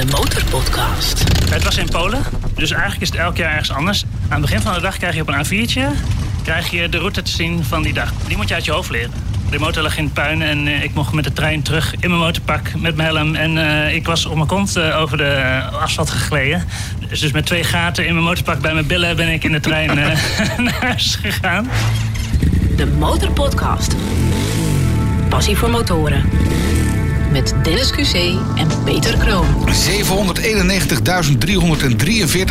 De Motorpodcast. Het was in Polen, dus eigenlijk is het elk jaar ergens anders. Aan het begin van de dag krijg je op een A4'tje krijg je de route te zien van die dag. Die moet je uit je hoofd leren. De motor lag in het puin en eh, ik mocht met de trein terug in mijn motorpak met mijn helm. En eh, ik was op mijn kont eh, over de asfalt gegleden. Dus, dus met twee gaten in mijn motorpak bij mijn billen ben ik in de trein naar huis gegaan. De Motorpodcast. Passie voor motoren. Met Dennis QC en Peter Kroon.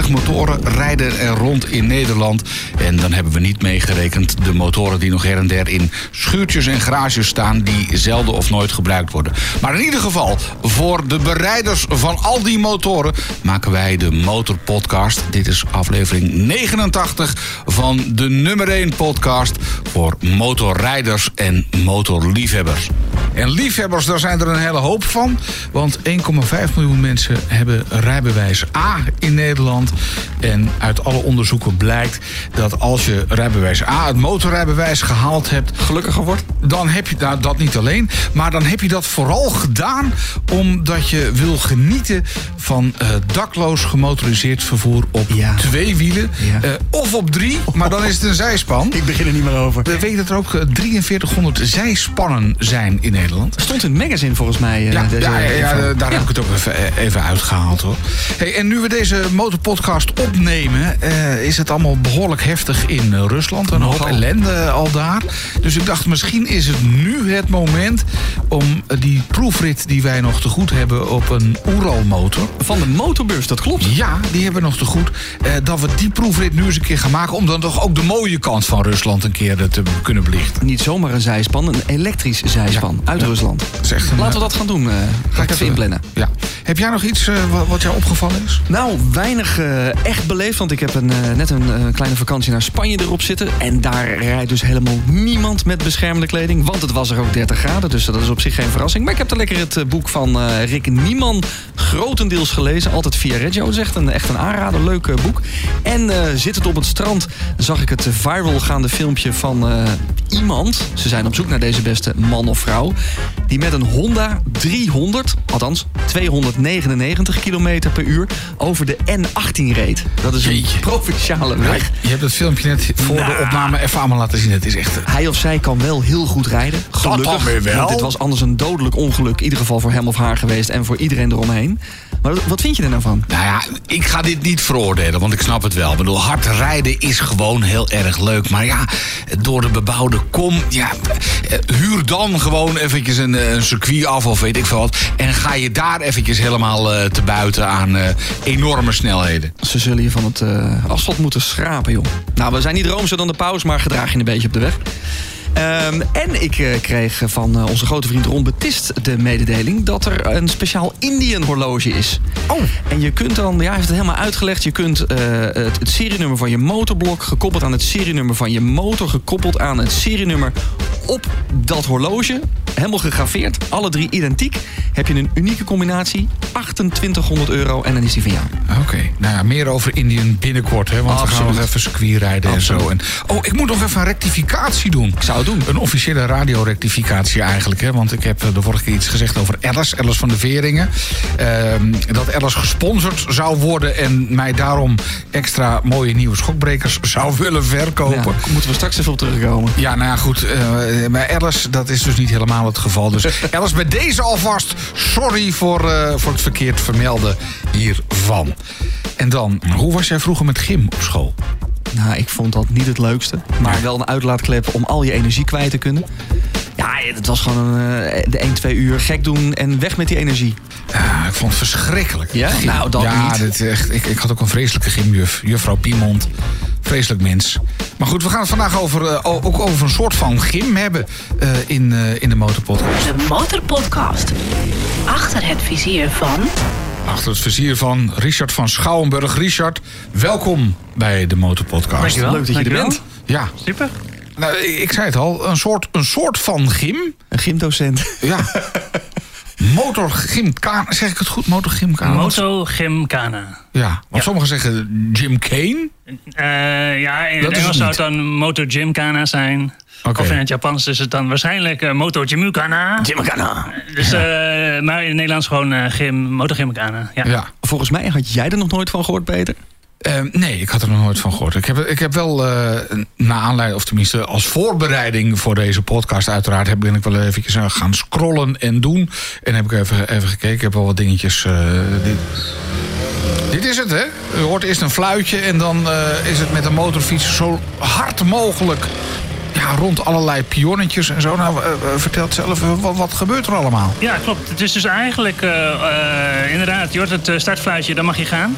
791.343 motoren rijden er rond in Nederland. En dan hebben we niet meegerekend de motoren die nog her en der in schuurtjes en garages staan... die zelden of nooit gebruikt worden. Maar in ieder geval, voor de bereiders van al die motoren... maken wij de Motorpodcast. Dit is aflevering 89 van de nummer 1 podcast... voor motorrijders en motorliefhebbers. En liefhebbers, daar zijn er een hele hoop van. Want 1,5 miljoen mensen hebben rijbewijs A in Nederland. En uit alle onderzoeken blijkt dat als je rijbewijs A, het motorrijbewijs, gehaald hebt... gelukkiger wordt? Dan heb je nou, dat niet alleen, maar dan heb je dat vooral gedaan omdat je wil genieten van eh, dakloos gemotoriseerd vervoer op Ja. twee wielen. Ja. eh, of op drie, maar dan is het een zijspan. Ik begin er niet meer over. We weten dat er ook eh, 4300 zijspannen zijn in Nederland. Stond in het magazine volgens mij. Eh, Ja, daar heb ik het ook even, eh, even uitgehaald hoor. Hey, en nu we deze motorpodcast opnemen, eh, is het allemaal behoorlijk heftig in Rusland. Een hoop ellende al daar. Dus ik dacht, misschien is het nu het moment om die proefrit die wij nog te goed hebben op een Oeralmotor. Van de motorbus, dat klopt. Ja, die hebben we nog te goed. dat we die proefrit nu eens een keer gaan maken. Om dan toch ook de mooie kant van Rusland een keer te kunnen belichten. Niet zomaar een zijspan, een elektrisch zijspan uit Rusland. Dat Laten we eh, gaan doen. eh, ga ik even eh, inplannen. Ja. Heb jij nog iets eh, wat, jou opgevallen is? Nou, weinig echt beleefd, want ik heb een, net een kleine vakantie naar Spanje erop zitten. En daar rijdt dus helemaal niemand met beschermende kleding. Want het was er ook 30 graden, dus dat is op zich geen verrassing. Maar ik heb er lekker het boek van Rick Nieman grotendeels gelezen. Altijd via Reggio. Het is echt een, echt een aanrader, leuk boek. En zittend op het strand zag ik het viral gaande filmpje van iemand. Ze zijn op zoek naar deze beste man of vrouw. Die met een Honda 300, althans 299 km per uur, over de N18 reed. Dat is een Jeetje. provinciale weg. Je hebt het filmpje net voor de Nou. opname even aan laten zien. Het is echt... Hij of zij kan wel heel goed rijden. Gelukkig. wel. Want dit was anders een dodelijk ongeluk. In ieder geval voor hem of haar geweest. En voor iedereen eromheen. Maar wat vind je er nou van? Nou ja, ik ga dit niet veroordelen, want ik snap het wel. Ik bedoel, hard rijden is gewoon heel erg leuk. Maar ja, door de bebouwde kom, ja, eh, huur dan gewoon eventjes een, eh, een circuit af of weet ik veel wat. En ga je daar eventjes helemaal eh, te buiten aan eh, enorme snelheden. Ze zullen je van het eh, asfalt moeten schrapen, joh. Nou, we zijn niet roomser dan de paus, maar gedraag je een beetje op de weg. Ehm, en ik eh, kreeg van eh, onze grote vriend Ron Betist de mededeling... dat er een speciaal Indian horloge is. Oh. En je kunt dan, ja, hij heeft het helemaal uitgelegd... je kunt eh, het, het serienummer van je motorblok... gekoppeld aan het serienummer van je motor... gekoppeld aan het serienummer op dat horloge... helemaal gegraveerd, alle drie identiek... heb je een unieke combinatie, 2800 euro... en dan is die van jou. Oké, nou ja, meer over Indian binnenkort, hè, want we gaan nog even circuit rijden en zo. En, oh, ik moet nog even een rectificatie doen. Ik zou het doen. Een officiële radiorectificatie eigenlijk. Hè? Want ik heb eh, de vorige keer iets gezegd over Alice, Alice van de Veringen. Ehm, dat Alice gesponsord zou worden en mij daarom extra mooie nieuwe schokbrekers zou willen verkopen. Ja, Ja. moeten we straks even op terugkomen. nou ja, goed. eh bij Alice, dat is dus niet helemaal het geval. Dus Alice, bij deze alvast sorry voor, eh, voor het verkeerd vermelden hiervan. En dan, hoe was jij vroeger met gym op school? Nou, ik vond dat niet het leukste. Maar wel een uitlaatklep om al je energie kwijt te kunnen. Ja, het was gewoon een, eh, de 1, 2 uur gek doen en weg met die energie. Ja, ik vond het verschrikkelijk. Ja? Nou, dat ja, niet. dit is echt, ik, ik had ook een vreselijke gymjuf. Juffrouw Piemont. Vreselijk mens. Maar goed, we gaan het vandaag over, eh, ook over een soort van gym hebben eh, in, eh, in de Motorpodcast. De Motorpodcast. Achter het vizier van... Achter het vizier van Richard van Schouwenburg. Richard, welkom bij de Motorpodcast. Dankjewel. Leuk dat je er bent. Ja, Super. nou, ik zei het al, een soort, een soort van gym. Een gymdocent. Ja. Motorgymkana, zeg ik het goed? Motorgymkana? Moto Gymkhana. Ja, want Ja. sommigen zeggen Jim Kane. Eh, ja, in Dat Engels zou het dan Moto Gymkhana zijn. Oké. Of in het Japans is het dan waarschijnlijk eh, Moto Jimukana. Jimmakana. Dus, eh, maar in het Nederlands gewoon eh gym, Moto Jimukana. Ja. Ja. Volgens mij had jij er nog nooit van gehoord, Peter. Eh, nee, ik had er nog nooit van gehoord. Ik heb, ik heb wel, eh na aanleiding, of tenminste als voorbereiding voor deze podcast, uiteraard, heb, ben ik wel eventjes aan gaan scrollen en doen. En heb ik even, even gekeken. Ik heb wel wat dingetjes. eh, dit, dit is het, hè? U hoort eerst een fluitje en dan eh, is het met een motorfiets zo hard mogelijk. Ja, rond allerlei pionnetjes en zo. Nou, eh, eh, vertel het zelf, eh, wat, gebeurt er allemaal? Ja, klopt. Het is dus eigenlijk, inderdaad, je het startfluitje, dan mag je gaan.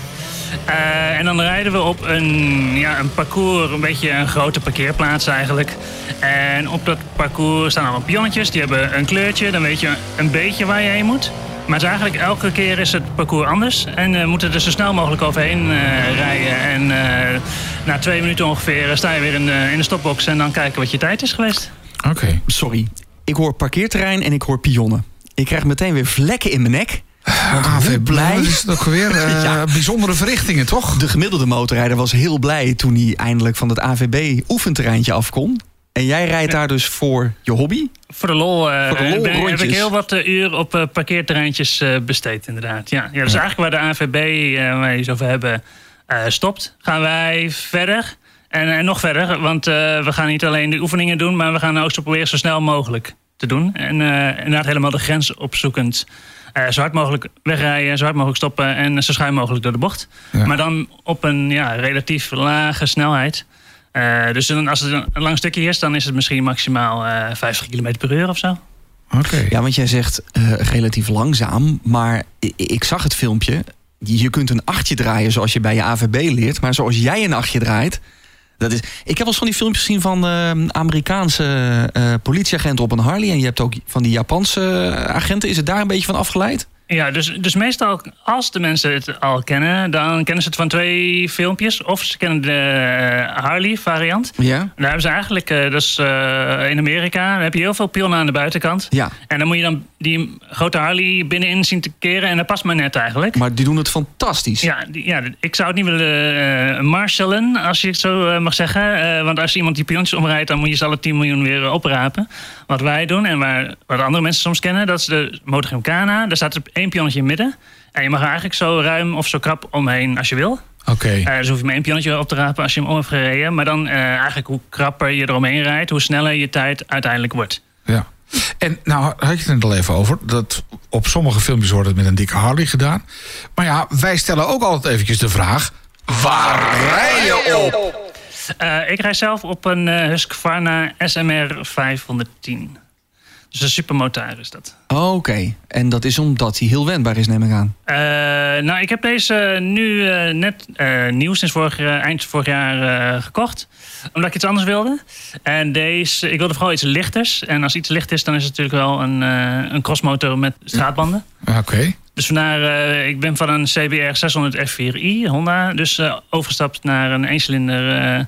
En dan rijden we op een, ja, een parcours, een beetje een grote parkeerplaats eigenlijk. En op dat parcours staan allemaal pionnetjes, die hebben een kleurtje. Dan weet je een beetje waar je heen moet. Maar het is eigenlijk elke keer is het parcours anders. En we moeten er zo snel mogelijk overheen eh, rijden. En eh, na twee minuten ongeveer sta je weer in de, in de stopbox en dan kijken wat je tijd is geweest. Oké. Sorry. Ik hoor parkeerterrein en ik hoor pionnen. Ik krijg meteen weer vlekken in mijn nek. AV blij. Wat is het ook weer? Eh, Ja. Bijzondere verrichtingen, toch? De gemiddelde motorrijder was heel blij toen hij eindelijk van het AVB oefenterreintje af kon. En jij rijdt daar dus voor je hobby? Voor de lol, eh, Voor de lol ben- heb ik heel wat eh, uur op eh, parkeerterreintjes besteed, inderdaad. Ja, ja, dus eigenlijk waar de ANVB, eh waar je het over hebben, stopt, gaan wij verder. En, en nog verder, want we gaan niet alleen de oefeningen doen, maar we gaan ook zo proberen zo snel mogelijk te doen. En inderdaad helemaal de grens opzoekend. eh, zo hard mogelijk wegrijden, zo hard mogelijk stoppen en zo schuin mogelijk door de bocht. Ja. Maar dan op een ja, relatief lage snelheid. Eh, dus dan, als het een lang stukje is, dan is het misschien maximaal eh 50 km per uur of zo. Oké. Ja, want jij zegt eh, relatief langzaam. Maar ik zag het filmpje. Je kunt een achtje draaien zoals je bij je AVB leert. Maar zoals jij een achtje draait. Dat is, ik heb wel eens van die filmpjes gezien van eh, Amerikaanse eh, politieagenten op een Harley. En je hebt ook van die Japanse agenten. Is het daar een beetje van afgeleid? Ja, dus, dus meestal als de mensen het al kennen, dan kennen ze het van twee filmpjes. Of ze kennen de eh, Harley variant. Ja. Daar hebben ze eigenlijk, eh, is eh, in Amerika, dan heb je heel veel pionnen aan de buitenkant. Ja, En dan moet je dan die grote Harley binnenin zien te keren en dat past maar net eigenlijk. maar die doen het fantastisch. Ja, die- ja, ik zou het niet willen marshalen, als je het zo mag zeggen. Want als iemand die piontjes omrijdt, dan moet je ze alle 10 miljoen weer oprapen. Wat wij doen en waar, wat andere mensen soms kennen, dat is de Motogymkhana. Daar staat er één pionnetje in het midden. En je mag er eigenlijk zo ruim of zo krap omheen als je wil. Oké. Eh, dus hoef je maar één pionnetje op te rapen als je hem om hebt gereden. Maar dan eh, eigenlijk hoe krapper je eromheen rijdt, hoe sneller je tijd uiteindelijk wordt. Ja. En nou had je het er al even over. Dat op sommige filmpjes wordt het met een dikke Harley gedaan. Maar ja, wij stellen ook altijd eventjes de vraag... Waar rij je op? Eh, ik rijd zelf op een eh, Husqvarna SMR 510. Dus een supermotor is dat. Oké, en dat is omdat hij heel wendbaar is, neem ik aan. Eh, nou, ik heb deze nu eh, net eh, nieuw sinds vorig, eind vorig jaar eh, gekocht. Omdat ik iets anders wilde. En deze, ik wilde vooral iets lichters. En als iets licht is, dan is het natuurlijk wel een, eh, een crossmotor met straatbanden. Oké. Dus vandaar, eh, ik ben van een CBR 600 F4i Honda. Dus eh, overgestapt naar een eencilinder eh,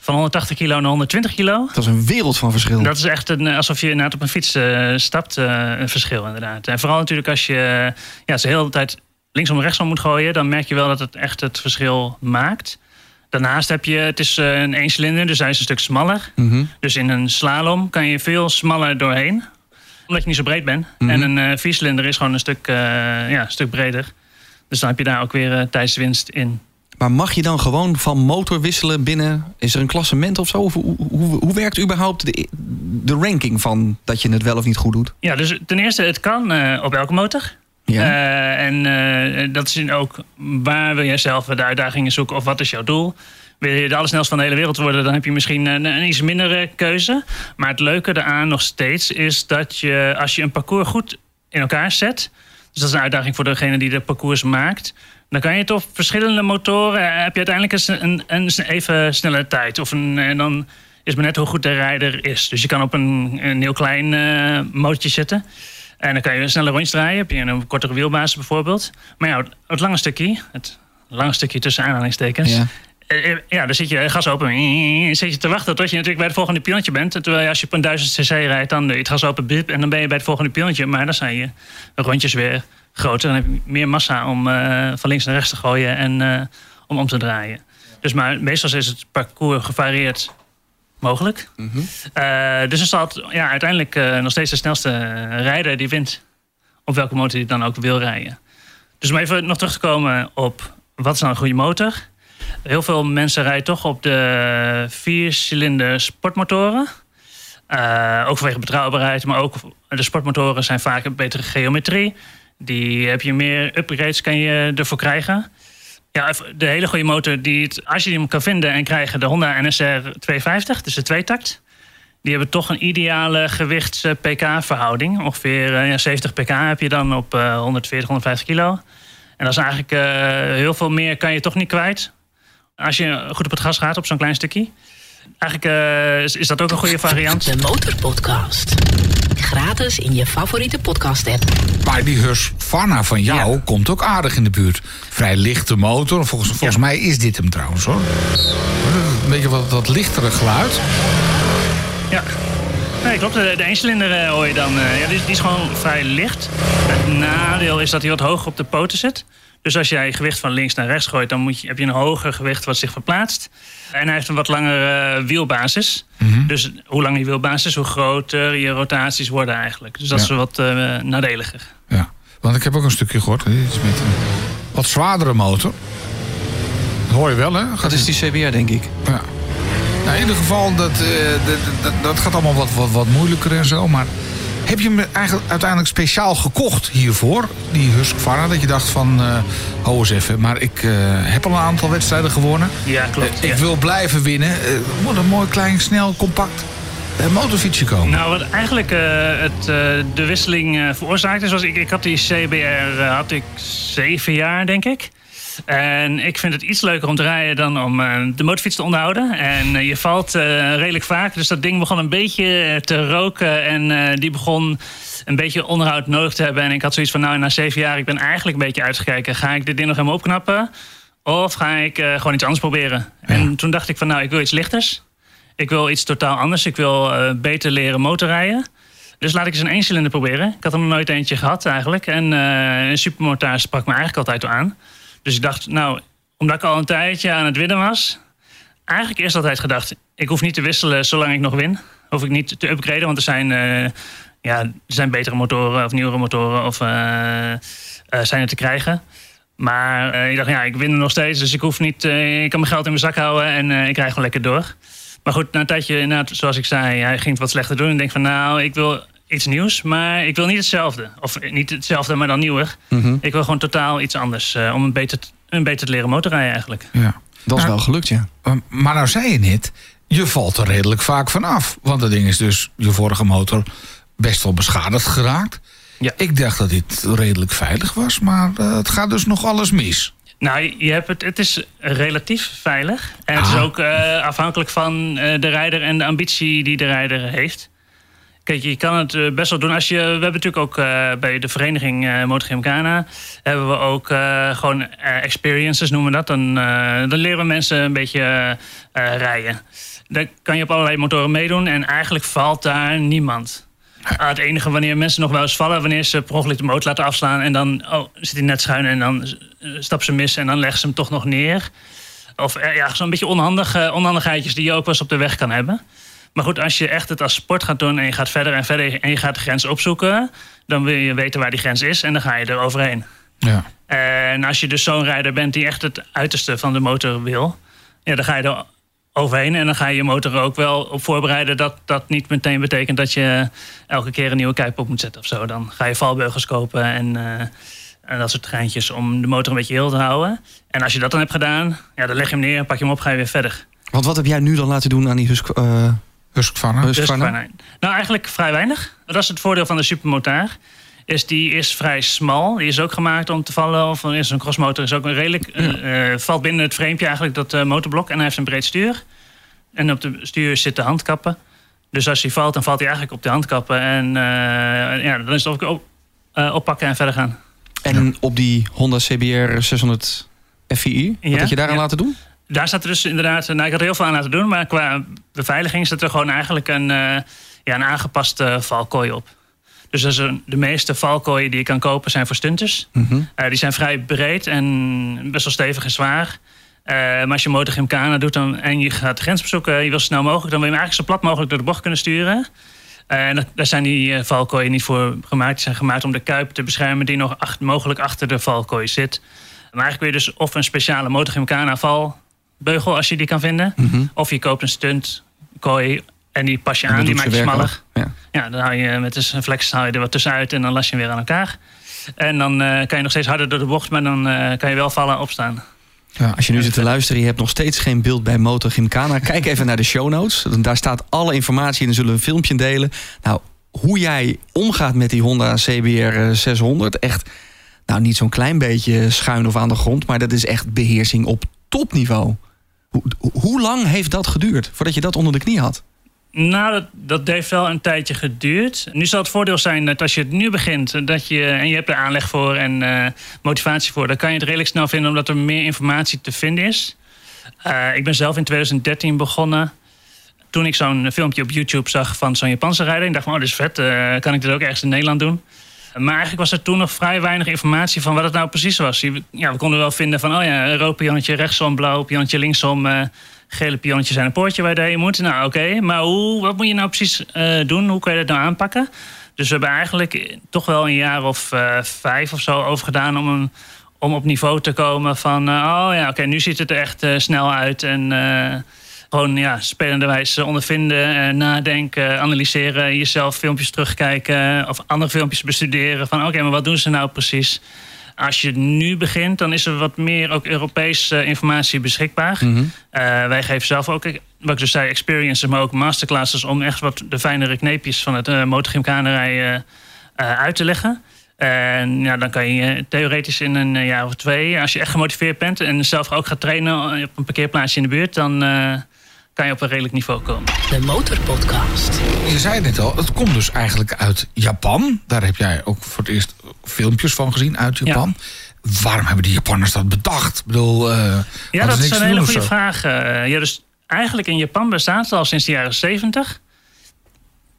van 180 kilo naar 120 kilo. Dat is een wereld van verschil. Dat is echt een, alsof je inderdaad op een fiets stapt, een verschil inderdaad. En vooral natuurlijk als je ja, je de hele tijd linksom en rechtsom moet gooien... dan merk je wel dat het echt het verschil maakt. Daarnaast heb je, het is een eencilinder, dus hij is een stuk smaller. Mhm. Dus in een slalom kan je veel smaller doorheen. Omdat je niet zo breed bent. Mhm. En een eh viercilinder is gewoon een stuk, eh, ja, een stuk breder. Dus dan heb je daar ook weer eh, tijdswinst in. Maar mag je dan gewoon van motor wisselen binnen? Is er een klassement of zo? Of hoe, hoe, hoe werkt überhaupt de, de ranking van dat je het wel of niet goed doet? Ja, dus ten eerste, het kan op elke motor. Ja. En dat is ook waar wil jij zelf de uitdagingen zoeken of wat is jouw doel? Wil je de allersnelste van de hele wereld worden, dan heb je misschien een, een iets mindere keuze. Maar het leuke daaraan nog steeds is dat je, als je een parcours goed in elkaar zet, dus dat is een uitdaging voor degene die de parcours maakt, dan kan je op verschillende motoren, eh, heb je uiteindelijk een, een, een even snelle tijd. Of een, en dan is maar net hoe goed de rijder is. Dus je kan op een, een heel klein eh motortje zitten. En dan kan je sneller rondjes draaien. Heb je een kortere wielbasis bijvoorbeeld. Maar ja, het, het lange stukje, het lange stukje tussen aanhalingstekens. Ja. Eh, eh, Ja, dan zit je gas open. eh, Zit je te wachten tot je natuurlijk bij het volgende pionnetje bent. Terwijl als je op een 1000 cc rijdt, dan doe je het gas open bip, en dan ben je bij het volgende pionnetje. Maar dan zijn je rondjes weer groter. Dan heb je meer massa om eh, van links naar rechts te gooien en eh, om om te draaien. Dus maar meestal is het parcours gevarieerd mogelijk. Eh, dus er het, ja, uiteindelijk eh, nog steeds de snelste eh, rijder die wint. Op welke motor hij dan ook wil rijden. Dus om even nog terug te komen op wat is nou een goede motor. Heel veel mensen rijden toch op de viercilinder sportmotoren. Eh, ook vanwege betrouwbaarheid, maar ook de sportmotoren zijn vaak een betere geometrie. Die heb je meer upgrades kan je ervoor krijgen. Ja, de hele goede motor, die als je hem kan vinden en krijgen, de Honda NSR 250, dus de tweetakt. Die hebben toch een ideale gewichts-pk-verhouding. Ongeveer eh, ja, 70 pk heb je dan op eh, 140, 150 kilo. En dat is eigenlijk eh, heel veel meer kan je toch niet kwijt. Als je goed op het gas gaat op zo'n klein stukje. Eigenlijk eh, is, is dat ook een goede variant. De Motorpodcast. Gratis in je favoriete podcast-app. Maar die Husqvarna van jou Ja. komt ook aardig in de buurt. Vrij lichte motor. Volgens, volgens Ja. mij is dit hem trouwens hoor. Een beetje wat, wat lichtere geluid. Ja. Nee, klopt. De, de eencilinder eh, hoor je dan. eh, ja, die, is- die is gewoon vrij licht. Het nadeel is dat hij wat hoger op de poten zit. Dus als jij gewicht van links naar rechts gooit, dan moet je, heb je een hoger gewicht wat zich verplaatst. En hij heeft een wat langere eh, wielbasis. Dus hoe langer je wielbasis, hoe groter je rotaties worden eigenlijk. Dus dat Ja. is wat eh, nadeliger. Ja. Want ik heb ook een stukje gehoord. Dit is met een wat zwaardere motor. Dat hoor je wel hè? Gaat Dat is die CBR, denk ik. Ja. Nou, in ieder geval, dat, eh, dat, dat, dat gaat allemaal wat, wat, wat moeilijker en zo. Maar heb je hem eigenlijk uiteindelijk speciaal gekocht hiervoor? Die Husqvarna, dat je dacht van, eh hou eens even. Maar ik eh, heb al een aantal wedstrijden gewonnen. Ja, klopt. Eh, ik wil blijven winnen. Moet een mooi, klein, snel, compact motorfietsje komen. Nou, wat eigenlijk het, de wisseling eh, veroorzaakte, zoals ik, ik had die CBR had ik zeven jaar, denk ik. En ik vind het iets leuker om te rijden dan om eh, de motorfiets te onderhouden. En eh, je valt eh, redelijk vaak, dus dat ding begon een beetje te roken. En die begon een beetje onderhoud nodig te hebben. En ik had zoiets van, nou, na zeven jaar, ik ben eigenlijk een beetje uitgekeken. Ga ik dit ding nog helemaal opknappen? Of ga ik gewoon iets anders proberen? En toen dacht ik van, nou, ik wil iets lichters. Ik wil iets totaal anders. Ik wil beter leren motorrijden. Dus laat ik eens een eencilinder proberen. Ik had er nog nooit eentje gehad eigenlijk. En een supermotor sprak me eigenlijk altijd aan. Dus ik dacht, nou, omdat ik al een tijdje aan het winnen was... eigenlijk eerst altijd gedacht... ik hoef niet te wisselen zolang ik nog win. Hoef ik niet te upgraden, want er zijn, eh, ja, er zijn betere motoren... of nieuwere motoren of, eh, eh, zijn er te krijgen. Maar ik dacht, ja, ik win nog steeds... dus ik hoef niet... ik kan mijn geld in mijn zak houden en ik rij gewoon lekker door. Maar goed, na een tijdje, zoals ik zei, hij ging het wat slechter doen. En ik denk van, nou, ik wil iets nieuws, maar ik wil niet hetzelfde. Of niet hetzelfde, maar dan nieuwer. Ik wil gewoon totaal iets anders. eh, om een beter, een beter te leren motorrijden eigenlijk. Ja. Dat is Nou, wel gelukt, ja. Eh, Maar nou zei je net, je valt er redelijk vaak vanaf. Want dat ding is dus je vorige motor best wel beschadigd geraakt. Ja. Ik dacht dat dit redelijk veilig was, maar eh, het gaat dus nog alles mis. Nou, je hebt het, het is relatief veilig. En het is Ah. ook eh, afhankelijk van eh, de rijder en de ambitie die de rijder heeft. Kijk, je kan het eh, best wel doen als je. We hebben natuurlijk ook eh, bij de vereniging eh Motor Gymkhana hebben we ook eh, gewoon eh, experiences noemen we dat. Dan, eh, dan leren we mensen een beetje eh, eh, rijden. Daar kan je op allerlei motoren meedoen en eigenlijk valt daar niemand. Ah, het enige wanneer mensen nog wel eens vallen, wanneer ze per ongeluk de motor laten afslaan en dan oh, zit hij net schuin en dan eh, stappen ze mis en dan leggen ze hem toch nog neer. Of eh, ja, zo'n beetje onhandige onhandigheidjes die je ook wel eens op de weg kan hebben. Maar goed, als je echt het als sport gaat doen en je gaat verder en verder en je gaat de grens opzoeken, dan wil je weten waar die grens is en dan ga je er overheen. Ja. En als je dus zo'n rijder bent die echt het uiterste van de motor wil, ja, dan ga je er overheen en dan ga je je motor ook wel op voorbereiden dat dat niet meteen betekent dat je elke keer een nieuwe kuip op moet zetten of zo. Dan ga je valbeugels kopen en, eh, en dat soort geintjes om de motor een beetje heel te houden. En als je dat dan hebt gedaan, ja, dan leg je hem neer, pak je hem op, ga je weer verder. Want wat heb jij nu dan laten doen aan die Husk... eh, Husqvarna. Nou, eigenlijk vrij weinig. Dat is het voordeel van de supermotaar. Is die is vrij smal. Die is ook gemaakt om te vallen. Of is een crossmotor. Is ook een redelijk. eh, eh, valt binnen het framepje eigenlijk dat eh, motorblok. En hij heeft een breed stuur. En op de stuur zitten handkappen. Dus als hij valt, dan valt hij eigenlijk op de handkappen. En eh, ja, dan is het ook op, eh, oppakken en verder gaan. en op die Honda CBR 600 FI, wat Ja, had je daaraan ja. laten doen? Daar staat er dus inderdaad. Nou, ik had er heel veel aan laten doen. Maar qua beveiliging zit er gewoon eigenlijk een, eh, ja, een aangepaste valkooi op. Dus dat is een- de meeste valkooien die je kan kopen zijn voor stunters. Mhm. Eh, die zijn vrij breed en best wel stevig en zwaar. Eh, maar als je MotoGP doet dan, en je gaat de grens bezoeken, je wil zo snel mogelijk, dan wil je hem eigenlijk zo plat mogelijk door de bocht kunnen sturen. En dat, daar zijn die valkooien niet voor gemaakt. Die zijn gemaakt om de kuip te beschermen die nog acht, mogelijk achter de valkooi zit. Maar eigenlijk wil je dus of een speciale MotoGP valbeugel als je die kan vinden. Mhm. Of je koopt een stunt kooi en die pas je aan, die maak je smaller. Ja. Ja, dan haal je met een flex haal je er wat tussenuit en dan las je hem weer aan elkaar. En dan uh, kan je nog steeds harder door de bocht, maar dan uh, kan je wel vallen opstaan. Ja, als je nu zit te luisteren, je hebt nog steeds geen beeld bij Motor Gymkhana. Kijk even naar de show notes. Daar staat alle informatie in. Dan zullen we een filmpje delen. Nou, hoe jij omgaat met die Honda CBR 600. Echt, nou niet zo'n klein beetje schuin of aan de grond. Maar dat is echt beheersing op topniveau. Hoe, lang heeft dat geduurd voordat je dat onder de knie had? Nou, dat, dat heeft wel een tijdje geduurd. Nu zal het voordeel zijn dat als je het nu begint dat je, en je hebt er aanleg voor en uh, motivatie voor, dan kan je het redelijk snel vinden omdat er meer informatie te vinden is. Uh, ik ben zelf in 2013 begonnen. Toen ik zo'n filmpje op YouTube zag van zo'n Japanse rijder, ik dacht van, oh, dit is vet, uh, kan ik dit ook ergens in Nederland doen? Maar eigenlijk was er toen nog vrij weinig informatie van wat het nou precies was. Ja, we konden wel vinden van, oh ja, rood pionnetje rechtsom, blauw pionnetje linksom gele pionnetjes en een poortje waar je doorheen moet. Nou, oké, maar hoe, wat moet je nou precies uh, doen? Hoe kan je dat nou aanpakken? Dus we hebben eigenlijk toch wel een jaar of vijf of zo over gedaan om, een, om op niveau te komen van... Oh ja, oké, nu ziet het er echt snel uit en gewoon ja, spelenderwijs ondervinden, nadenken, analyseren, jezelf filmpjes terugkijken of andere filmpjes bestuderen van oké, okay, maar wat doen ze nou precies? Als je nu begint, dan is er wat meer ook Europese informatie beschikbaar. Mhm. Uh, wij geven zelf ook, wat ik dus zei, experiences, maar ook masterclasses om echt wat de fijnere kneepjes van het uh, motorgymkanerij uh, uit te leggen. En ja, dan kan je theoretisch in een jaar of twee, als je echt gemotiveerd bent en zelf ook gaat trainen op een parkeerplaatsje in de buurt, dan kan je op een redelijk niveau komen. De Motorpodcast. Je zei net al, het komt dus eigenlijk uit Japan. Daar heb jij ook voor het eerst filmpjes van gezien uit Japan. Ja. Waarom hebben die Japanners dat bedacht? Ik bedoel, uh, ja, dat is een hele goede vraag. Uh, ja, dus eigenlijk in Japan bestaat het al sinds de jaren 70.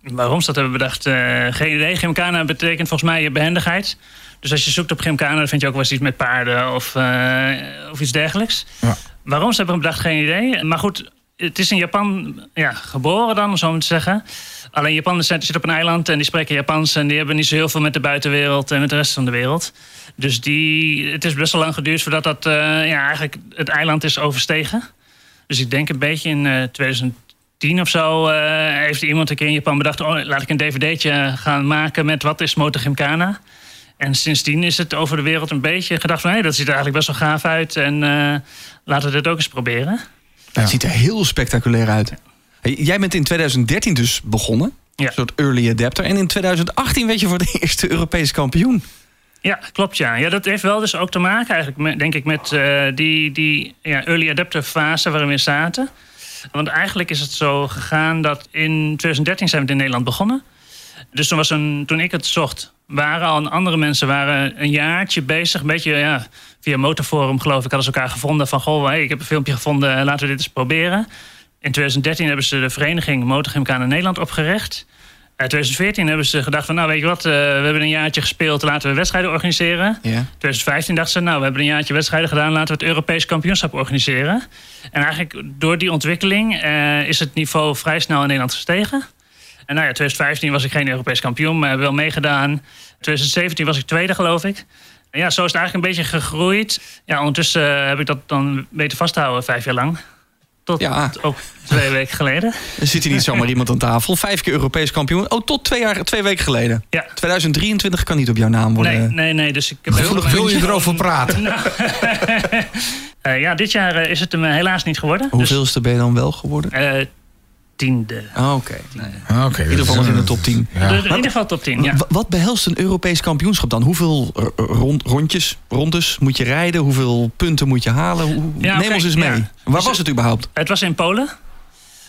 Waarom ze dat hebben bedacht, uh, geen idee. Gymkhana betekent volgens mij je behendigheid. Dus als je zoekt op Gymkhana, dan vind je ook wel eens iets met paarden of, of iets dergelijks. Ja. Waarom ze hebben bedacht, geen idee. Maar goed, het is in Japan ja, geboren dan, om zo maar te zeggen. Alleen Japanners zitten op een eiland en die spreken Japans... en die hebben niet zo heel veel met de buitenwereld en met de rest van de wereld. Dus die, het is best wel lang geduurd voordat dat, uh, ja, eigenlijk het eiland is overstegen. Dus ik denk een beetje in uh, 2010 of zo... Uh, heeft iemand een keer in Japan bedacht... Oh, laat ik een dvd'tje gaan maken met wat is MotoGymkhana... En sindsdien is het over de wereld een beetje gedacht van... hé, dat ziet er eigenlijk best wel gaaf uit en laten we dit ook eens proberen. Ja. Het ziet er heel spectaculair uit. Jij bent in 2013 dus begonnen. Ja. Een soort early adapter. En in 2018 werd je voor de eerste Europese kampioen. Ja, klopt ja. Ja, dat heeft wel dus ook te maken eigenlijk, met, denk ik, met uh, die, die ja, early adapter fase waarin we zaten. Want eigenlijk is het zo gegaan dat in 2013 zijn we in Nederland begonnen. Dus toen, was een, toen ik het zocht, waren al andere mensen waren een jaartje bezig. Een beetje ja, via Motorforum geloof ik hadden ze elkaar gevonden. Van goh, hey, ik heb een filmpje gevonden, laten we dit eens proberen. In 2013 hebben ze de vereniging MotoGymkhana in Nederland opgericht. In 2014 hebben ze gedacht van nou weet je wat, uh, we hebben een jaartje gespeeld, laten we wedstrijden organiseren. Ja. 2015 dachten ze nou we hebben een jaartje wedstrijden gedaan, laten we het Europees kampioenschap organiseren. En eigenlijk door die ontwikkeling uh, is het niveau vrij snel in Nederland gestegen. En nou ja, 2015 was ik geen Europees kampioen, maar heb wel meegedaan. 2017 was ik tweede, geloof ik. En ja, zo is het eigenlijk een beetje gegroeid. Ja, ondertussen uh, heb ik dat dan weten vasthouden, vijf jaar lang. Tot ja. ook twee weken geleden. Er zit hier niet zomaar iemand aan tafel. Vijf keer Europees kampioen. Oh, tot twee, jaar, twee weken geleden. Ja. 2023 kan niet op jouw naam worden. Nee, nee, nee. Dus ik heb wil, wil je erover praten? nou, uh, ja, dit jaar uh, is het hem helaas niet geworden. Hoeveelste dus, ben je dan wel geworden? Uh, tiende. Oh, Oké. Okay. Nee. Ah, okay, in ieder geval nog in de top 10. Ja. In ieder geval top 10, ja. Wat behelst een Europees kampioenschap dan? Hoeveel rond, rondjes, rondes moet je rijden? Hoeveel punten moet je halen? Hoe, ja, neem ons eens mee. Ja. Waar dus was het überhaupt? Het was in Polen.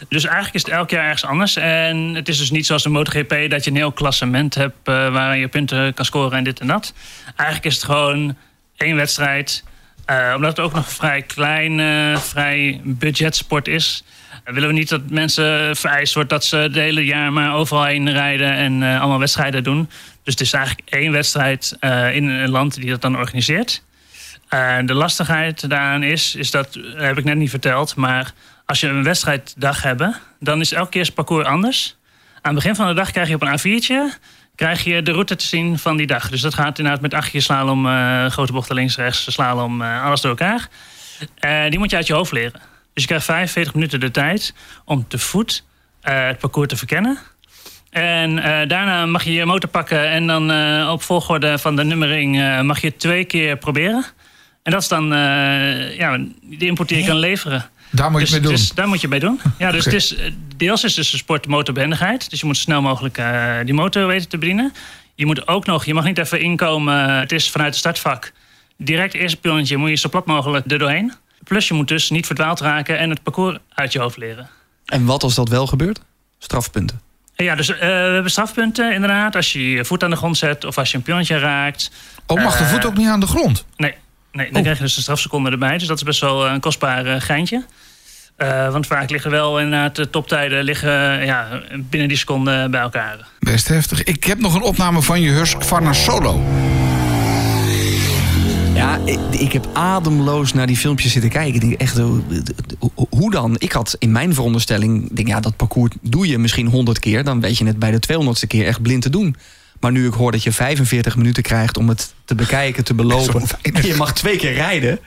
Dus eigenlijk is het elk jaar ergens anders. En het is dus niet zoals een MotoGP dat je een heel klassement hebt... Uh, waar je punten kan scoren en dit en dat. Eigenlijk is het gewoon één wedstrijd... Uh, omdat het ook nog vrij klein, uh, vrij budgetsport is... willen we niet dat mensen vereist wordt dat ze het hele jaar maar overal heen rijden en uh, allemaal wedstrijden doen. Dus het is eigenlijk één wedstrijd uh, in een land die dat dan organiseert. Uh, de lastigheid daaraan is, is dat heb ik net niet verteld, maar als je een wedstrijddag hebt, dan is elke keer het parcours anders. Aan het begin van de dag krijg je op een A4'tje krijg je de route te zien van die dag. Dus dat gaat inderdaad met achtje slalom, grote bochten links, rechts, slalom, alles door elkaar. Die moet je uit je hoofd leren. Dus je krijgt 45 minuten de tijd om te voet het parcours te verkennen. En daarna mag je je motor pakken en dan op volgorde van de nummering mag je twee keer proberen. En dat is dan ja, de input die je kan leveren. Daar moet je dus, mee doen. Dus daar moet je mee doen. Ja, dus het is, deels is dus de sport motorbehendigheid. Dus je moet snel mogelijk die motor weten te bedienen. Je moet ook nog, je mag niet even inkomen. Het is vanuit het startvak. Direct eerste pionnetje moet je zo plat mogelijk er doorheen. Plus je moet dus niet verdwaald raken en het parcours uit je hoofd leren. En wat als dat wel gebeurt? Strafpunten. Ja, dus uh, we hebben strafpunten inderdaad. Als je je voet aan de grond zet of als je een pionnetje raakt. Oh, mag de Uh, voet ook niet aan de grond? Nee, nee dan Oh. krijg je dus een strafseconde erbij. Dus dat is best wel een kostbaar eh, geintje. Uh, want vaak liggen wel inderdaad de toptijden liggen, ja, binnen die seconde bij elkaar. Best heftig. Ik heb nog een opname van je Hursk Varna Solo. Ja, ik, ik heb ademloos naar die filmpjes zitten kijken. Ik denk echt, hoe- hoe dan? Ik had in mijn veronderstelling, denk ja, dat parcours doe je misschien 100 keer. Dan weet je het bij de 200ste keer echt blind te doen. Maar nu ik hoor dat je 45 minuten krijgt om het te bekijken, te belopen. Je mag twee keer rijden.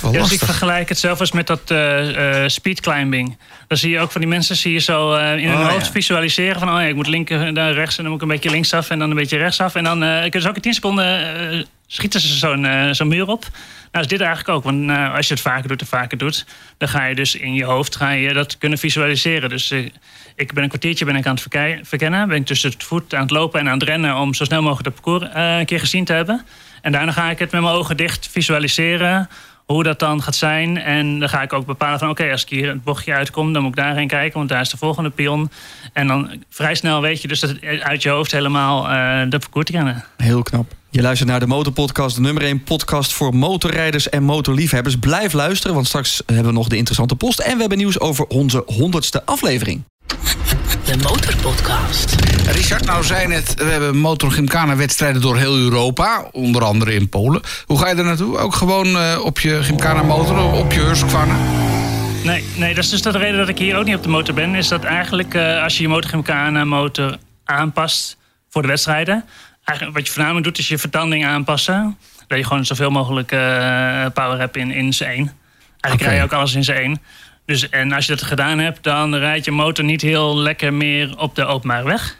Wel Ja, dus ik vergelijk het zelf eens met dat uh, uh, speedclimbing. Dan zie je ook van die mensen zie je zo uh, in hun Oh, hoofd ja. visualiseren van oh ja, ik moet linker daar rechts en dan moet ik een beetje linksaf en dan een beetje rechtsaf. En dan uh, kunnen ze ook in 10 seconden schieten ze zo'n zo'n muur op. Nou is dit eigenlijk ook, want uh, als je het vaker doet en vaker doet, dan ga je dus in je hoofd ga je dat kunnen visualiseren. Dus ik ben een kwartiertje ben ik aan het verkennen, ben ik tussen het voet aan het lopen en aan het rennen om zo snel mogelijk het parcours een keer gezien te hebben. En daarna ga ik het met mijn ogen dicht visualiseren hoe dat dan gaat zijn. En dan ga ik ook bepalen van oké, als ik hier het bochtje uitkom, dan moet ik daarheen kijken, want daar is de volgende pion. En dan vrij snel weet je dus dat het uit je hoofd helemaal uh, de parcours kennen. Heel knap. Je luistert naar de Motorpodcast, de nummer 1 podcast voor motorrijders en motorliefhebbers. Blijf luisteren, want straks hebben we nog de interessante post. En we hebben nieuws over onze honderdste aflevering. De Motorpodcast. Richard, nou zei net, we hebben Motor Gymkhana wedstrijden door heel Europa. Onder andere in Polen. Hoe ga je er naartoe? Ook gewoon uh, op je Gymkhana motor, op je Hurskvarna? Nee, nee, dat is dus de reden dat ik hier ook niet op de motor ben. Is dat eigenlijk uh, als je je Motor Gymkhana motor aanpast voor de wedstrijden. Eigenlijk wat je voornamelijk doet is je vertanding aanpassen. Dat je gewoon zoveel mogelijk uh, power hebt in, in z'n één. Eigenlijk okay. rij je ook alles in z'n één. Dus, en als je dat gedaan hebt, dan rijdt je motor niet heel lekker meer op de openbare weg.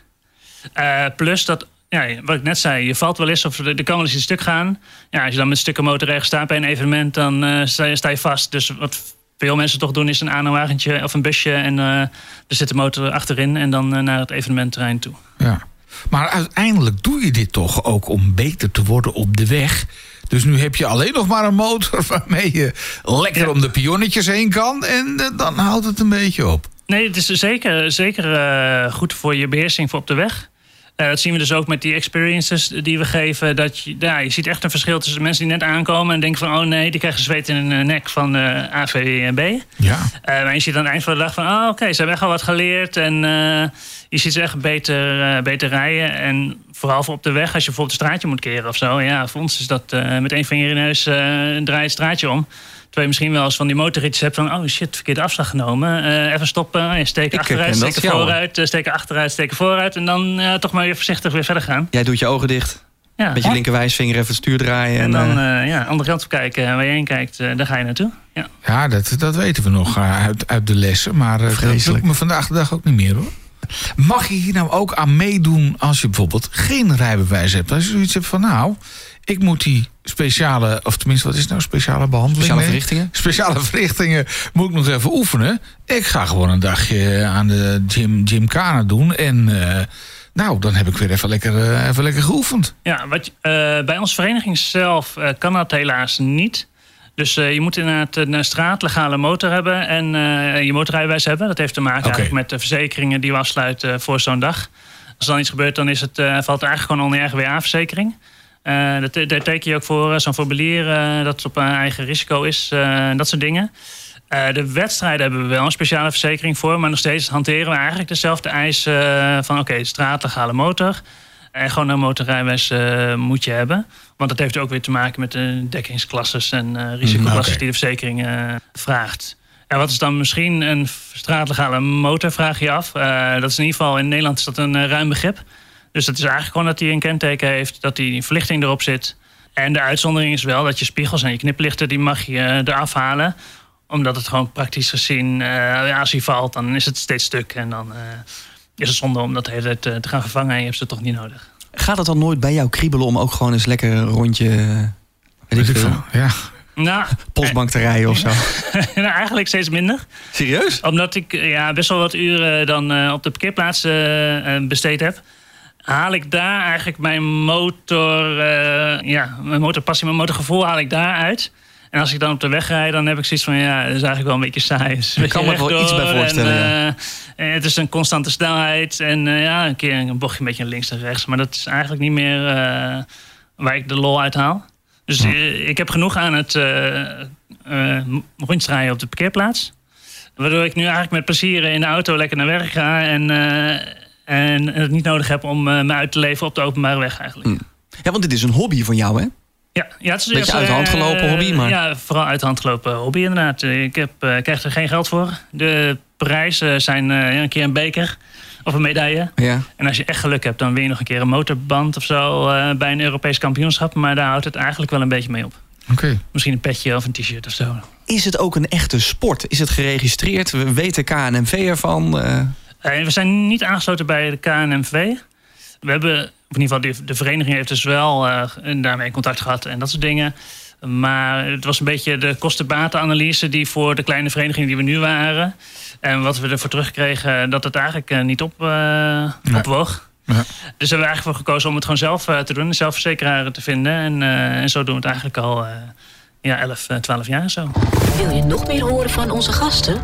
Uh, plus dat, ja, wat ik net zei, je valt wel eens of er kan wel eens een stuk gaan. Ja, als je dan met stukken motor ergens bij een evenement, dan uh, sta, je, vast. Dus wat veel mensen toch doen, is een aanhangwagentje of een busje en uh, er zit de motor achterin en dan naar het evenementterrein toe. Ja. Maar uiteindelijk doe je dit toch ook om beter te worden op de weg. Dus nu heb je alleen nog maar een motor waarmee je lekker ja. om de pionnetjes heen kan. En uh, dan houdt het een beetje op. Nee, het is zeker, zeker uh, goed voor je beheersing voor op de weg. Uh, dat zien we dus ook met die experiences die we geven. Dat je, ja, je ziet echt een verschil tussen de mensen die net aankomen en denken van oh nee, die krijgen zweet in hun nek van uh, AVB. Ja. maar je ziet aan het eind van de dag van oh, oké, okay, ze hebben echt al wat geleerd. En je ziet ze echt beter, beter rijden. En vooral voor op de weg, als je bijvoorbeeld een straatje moet keren of zo. Ja, voor ons is dat met een van je neus draai het straatje om. Terwijl je misschien wel eens van die motorritjes hebt van... oh shit, verkeerde afslag genomen. Uh, even stoppen, steken achteruit, steken vooruit, steken achteruit, steken vooruit... en dan uh, toch maar weer voorzichtig weer verder gaan. Jij doet je ogen dicht. Ja. Met je linkerwijsvinger even het stuur draaien. En, en dan uh, ja, andere kant op kijken. Waar je heen kijkt, daar ga je naartoe. Ja, ja dat, dat weten we nog uit, uit de lessen. Maar dat lukt me vandaag de dag ook niet meer hoor. Mag je hier nou ook aan meedoen als je bijvoorbeeld geen rijbewijs hebt? Als je zoiets hebt van nou, ik moet die speciale, of tenminste wat is nou speciale behandeling? Speciale verrichtingen? Speciale verrichtingen moet ik nog even oefenen. Ik ga gewoon een dagje aan de gym, gymkana doen en... Uh, nou, dan heb ik weer even lekker, uh, even lekker geoefend. Ja, wat, uh, bij onze vereniging zelf uh, kan dat helaas niet. Dus uh, je moet inderdaad een straatlegale motor hebben en uh, je motorrijbewijs hebben. Dat heeft te maken okay. eigenlijk met de verzekeringen die we afsluiten voor zo'n dag. Als er dan iets gebeurt, dan is het, uh, valt het eigenlijk gewoon onder je RWA-verzekering. Uh, daar teken je ook voor, zo'n formulier dat het op een eigen risico is, dat soort dingen. De wedstrijden hebben we wel een speciale verzekering voor, maar nog steeds hanteren we eigenlijk dezelfde eisen van oké, okay, straatlegale motor. En gewoon een motorrijbewijs eh, moet je hebben. Want dat heeft ook weer te maken met de dekkingsklasses en risicoklasses oké. die de verzekering eh, vraagt. En wat is dan misschien een straatlegale motor, vraag je af. Dat is in ieder geval in Nederland is dat een ruim begrip. Dus dat is eigenlijk gewoon dat hij een kenteken heeft, dat die verlichting erop zit. En de uitzondering is wel dat je spiegels en je kniplichten, die mag je eraf halen. Omdat het gewoon praktisch gezien, als hij valt, dan is het steeds stuk. En dan is het zonde om dat de hele tijd te gaan vervangen en je hebt ze toch niet nodig. Gaat het dan nooit bij jou kriebelen om ook gewoon eens lekker een rondje... eh, Weet ik veel, Ja. Nou, postbank te rijden of zo? nou, eigenlijk steeds minder. Serieus? Omdat ik eh, ja, best wel wat uren dan eh, op de parkeerplaats besteed heb. Haal ik daar eigenlijk mijn motor, eh, ja, mijn motorpassie, mijn motorgevoel haal ik daar uit. En als ik dan op de weg rijd, dan heb ik zoiets van, ja, dat is eigenlijk wel een beetje saai. Ik kan me wel iets bij voorstellen, En, eh, het is een constante snelheid en eh, ja, een keer een bochtje een beetje naar links en rechts. Maar dat is eigenlijk niet meer eh, waar ik de lol uit haal. Dus eh, ik heb genoeg aan het rijden op de parkeerplaats. Waardoor ik nu eigenlijk met plezier in de auto lekker naar werk ga. En, en het niet nodig heb om me uit te leven op de openbare weg eigenlijk. Hm. Ja, want dit is een hobby van jou, hè? Ja, ja, het is Beetje dus, uit de hand eh, gelopen hobby, maar- Ja, vooral uit de hand gelopen hobby inderdaad. Ik heb, eh, krijg er geen geld voor. De prijzen zijn eh, een keer een beker of een medaille. Ja. En als je echt geluk hebt, dan win je nog een keer een motorband of zo bij een Europees kampioenschap. Maar daar houdt het eigenlijk wel een beetje mee op. Oké. Misschien een petje of een t-shirt of zo. Is het ook een echte sport? Is het geregistreerd? We weten KNMV ervan? We zijn niet aangesloten bij de KNMV. We hebben, of in ieder geval, de, de vereniging heeft dus wel eh, daarmee contact gehad en dat soort dingen. Maar het was een beetje de kosten-batenanalyse die voor de kleine vereniging die we nu waren. En wat we ervoor terugkregen, dat het eigenlijk eh, niet op, eh, Nee. opwoog. Ja. Dus hebben we eigenlijk voor gekozen om het gewoon zelf eh, te doen, zelf verzekeraar te vinden. En, eh, en zo doen we het eigenlijk al eh, ja, 11, eh, 12 jaar zo. Wil je nog meer horen van onze gasten?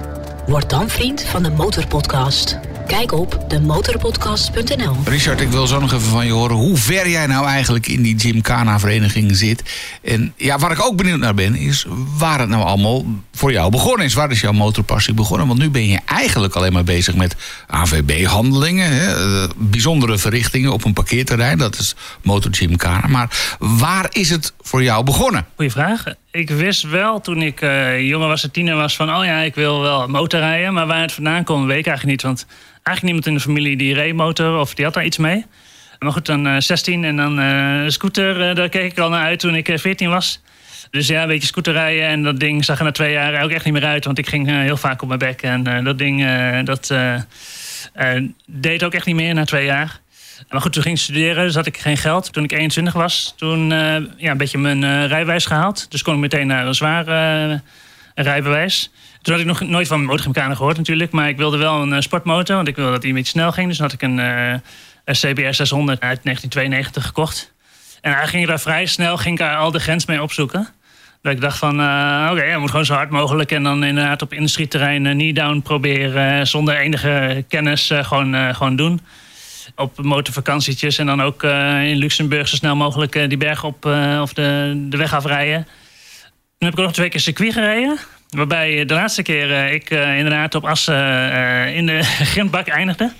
Word dan vriend van de Motorpodcast. Kijk op demotorpodcast.nl. Richard, ik wil zo nog even van je horen hoe ver jij nou eigenlijk in die Gymkhana-vereniging zit. En ja, waar ik ook benieuwd naar ben, is waar het nou allemaal voor jou begonnen is. Waar is jouw motorpassie begonnen? Want nu ben je eigenlijk alleen maar bezig met AVB-handelingen, hè, eh, bijzondere verrichtingen op een parkeerterrein. Dat is Motor Gymkhana. Maar waar is het voor jou begonnen? Goeie vraag. Ik wist wel toen ik eh, jonger was, en tiener was, van oh ja, ik wil wel motorrijden. Maar waar het vandaan kwam, weet ik eigenlijk niet. Want eigenlijk niemand in de familie die reed motor of die had daar iets mee. Maar goed, dan eh 16 en dan eh scooter, eh, daar keek ik al naar uit toen ik eh, 14 was. Dus ja, een beetje scooter rijden. En dat ding zag er na twee jaar ook echt niet meer uit. Want ik ging eh, heel vaak op mijn bek. En eh, dat ding, eh, dat eh, eh, deed ook echt niet meer na twee jaar. Maar goed, toen ging ik studeren, had ik geen geld. Toen ik 21 was, toen eh, ja, een beetje mijn eh, rijbewijs gehaald. Dus kon ik meteen naar een zwaar eh, rijbewijs. Toen had ik nog nooit van motormechanen gehoord natuurlijk. Maar ik wilde wel een sportmotor, want ik wilde dat die een beetje snel ging. Dus had ik een, een CBR 600 uit 1992 gekocht. En eigenlijk ging daar vrij snel ging ik al de grens mee opzoeken. Dat ik dacht van, oké, je moet gewoon zo hard mogelijk... en dan inderdaad op industrieterrein uh, knee-down proberen... zonder enige kennis gewoon, gewoon doen op motorvakantietjes en dan ook eh, in Luxemburg zo snel mogelijk eh, die berg op eh, of de, de weg afrijden. Toen heb ik ook nog twee keer circuit gereden. Waarbij de laatste keer eh, ik eh, inderdaad op Assen eh, in de grindbak eindigde.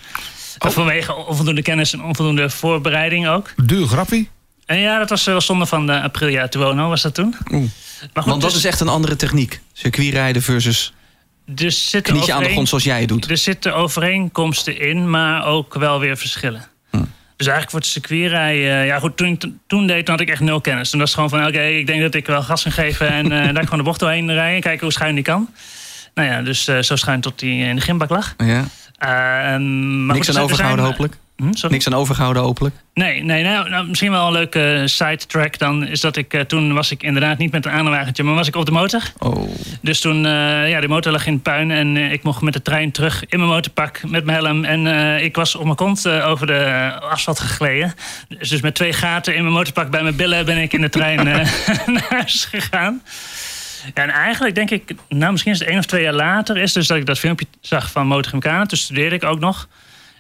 Vanwege onvoldoende kennis en onvoldoende voorbereiding ook. Duur grappie? En ja, dat was wel zonde van de Aprilia Tuono was dat toen. Oeh. Maar goed, Want dat dus, is echt een andere techniek. Circuitrijden versus dus zitten knietje aan de grond zoals jij het doet. Er zitten overeenkomsten in, maar ook wel weer verschillen. Hm. Dus eigenlijk voor het circuitrijden... Ja goed, toen toen deed, toen had ik echt nul kennis. Toen was het gewoon van, oké, ik denk dat ik wel gas kan geven... en eh, daar gewoon de bocht doorheen rijden. Kijken hoe schuin die kan. Nou ja, dus eh, zo schuin tot die in de gymbak lag. Ja. Maar Niks goed, aan zijn- overgehouden hopelijk. Hm? Niks aan overgehouden hopelijk. Nee, nee nou, nou, misschien wel een leuke sidetrack dan... is dat ik eh, toen was ik inderdaad niet met een aanwagentje... maar was ik op de motor. Oh. Dus toen, eh, ja, de motor lag in puin en eh, ik mocht met de trein terug in mijn motorpak met mijn helm. En eh, ik was op mijn kont eh, over de eh, asfalt gegleden. Dus, dus met twee gaten in mijn motorpak bij mijn billen ben ik in de trein eh, naar huis gegaan. Ja, en eigenlijk denk ik, nou misschien is het één of twee jaar later, is dus dat ik dat filmpje zag van Motorgymkhana. Toen studeerde ik ook nog.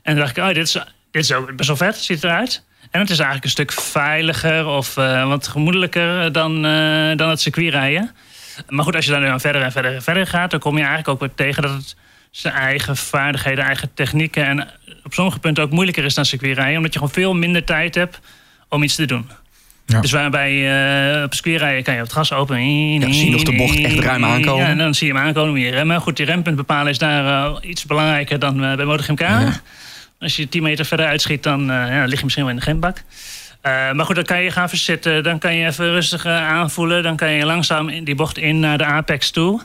En toen dacht ik, oh, dit is, dit is ook best wel vet, ziet eruit. En het is eigenlijk een stuk veiliger of eh, wat gemoedelijker dan, eh, dan het circuitrijden. Maar goed, als je dan verder en verder en verder gaat, dan kom je eigenlijk ook weer tegen dat het zijn eigen vaardigheden, eigen technieken. En op sommige punten ook moeilijker is dan circuitrijden. Omdat je gewoon veel minder tijd hebt om iets te doen. Ja. Dus waarbij uh, op circuitrijden kan je op het gas open. Ja, zie je nog de bocht echt ruim aankomen. Ja, en dan zie je hem aankomen, moet je remmen. Goed, die rempunt bepalen is daar uh, iets belangrijker dan uh, bij MotoGP. Ja. Als je 10 meter verder uitschiet, dan ja, lig je misschien wel in de grindbak. maar goed, dan kan je gaan verzitten. Dan kan je even rustig aanvoelen. Dan kan je langzaam in die bocht in naar de apex toe.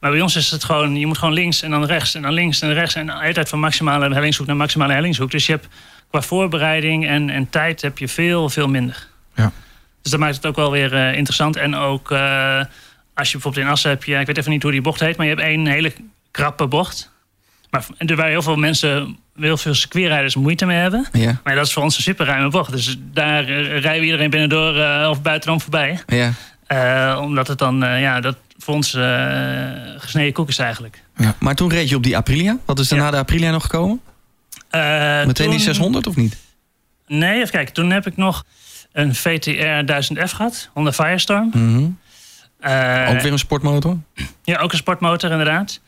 Maar bij ons is het gewoon, je moet gewoon links en dan rechts en dan links en rechts. En altijd van maximale hellingshoek naar maximale hellingshoek. Dus je hebt qua voorbereiding en, en tijd heb je veel, veel minder. Ja. Dus dat maakt het ook wel weer uh, interessant. En ook als je bijvoorbeeld in Assen heb je, ik weet even niet hoe die bocht heet, maar je hebt één hele krappe bocht. Maar waar heel veel mensen, heel veel circuitrijders moeite mee hebben. Ja. Maar dat is voor ons een super ruime bocht. Dus daar uh, rijden we iedereen binnendoor of buitenom voorbij. Ja. omdat het dan, ja, dat voor ons gesneden koek is eigenlijk. Ja. Maar toen reed je op die Aprilia. Wat is er na de Aprilia nog gekomen? Meteen toen, die 600 of niet? Nee, even kijken. Toen heb ik nog een VTR 1000F gehad, Honda Firestorm. Mm -hmm. uh, ook weer een sportmotor? Ja, ook een sportmotor inderdaad.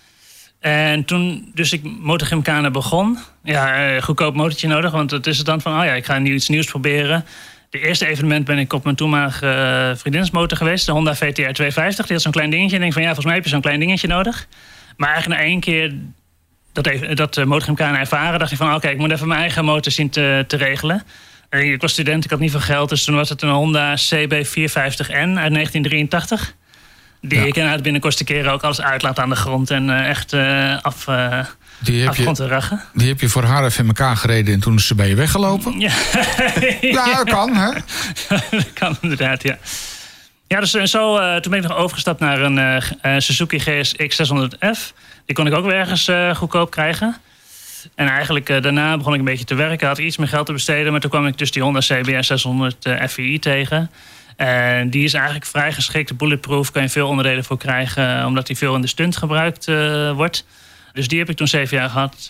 En toen dus ik MotoGymkhana begon, ja, uh, goedkoop motortje nodig. Want het is het dan van, oh ja, ik ga nu iets nieuws proberen. De eerste evenement ben ik op mijn toenmalige uh, vriendinsmotor geweest. De Honda VTR 250. Die had zo'n klein dingetje. En ik denk van, ja, volgens mij heb je zo'n klein dingetje nodig. Maar eigenlijk na één keer dat, even, dat uh, ervaren... dacht ik van, oké, ik moet even mijn eigen motor zien te, te regelen. Ik was student, ik had niet veel geld, dus toen was het een Honda CB450N uit 1983. Die ja. ik inderdaad binnen kortste keren ook alles uitlaat aan de grond en uh, echt uh, af, uh, die heb. Die heb je voor haar even in elkaar gereden en toen is ze bij je weggelopen? Ja, ja dat kan, hè? dat kan inderdaad, ja. Ja, dus zo, toen ben ik nog overgestapt naar een Suzuki GSX 600F. Die kon ik ook weer ergens goedkoop krijgen. En eigenlijk daarna begon ik een beetje te werken. Had iets meer geld te besteden. Maar toen kwam ik dus die Honda CBR 600 uh, FVI tegen. En die is eigenlijk vrij geschikt. Bulletproof kan je veel onderdelen voor krijgen. Omdat die veel in de stunt gebruikt uh, wordt. Dus die heb ik toen zeven jaar gehad.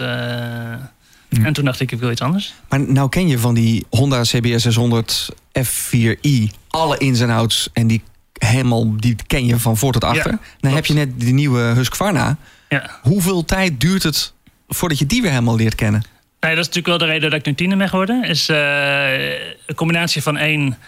Ja. En toen dacht ik, ik wil iets anders. Maar nou ken je van die Honda CBR 600 F4i alle ins en outs. En die helemaal, die ken je van voor tot achter. Ja, Dan heb je net die nieuwe Husqvarna. Ja. Hoeveel tijd duurt het voordat je die weer helemaal leert kennen? Nee, dat is natuurlijk wel de reden dat ik nu tiener ben geworden. Is uh, een combinatie van één,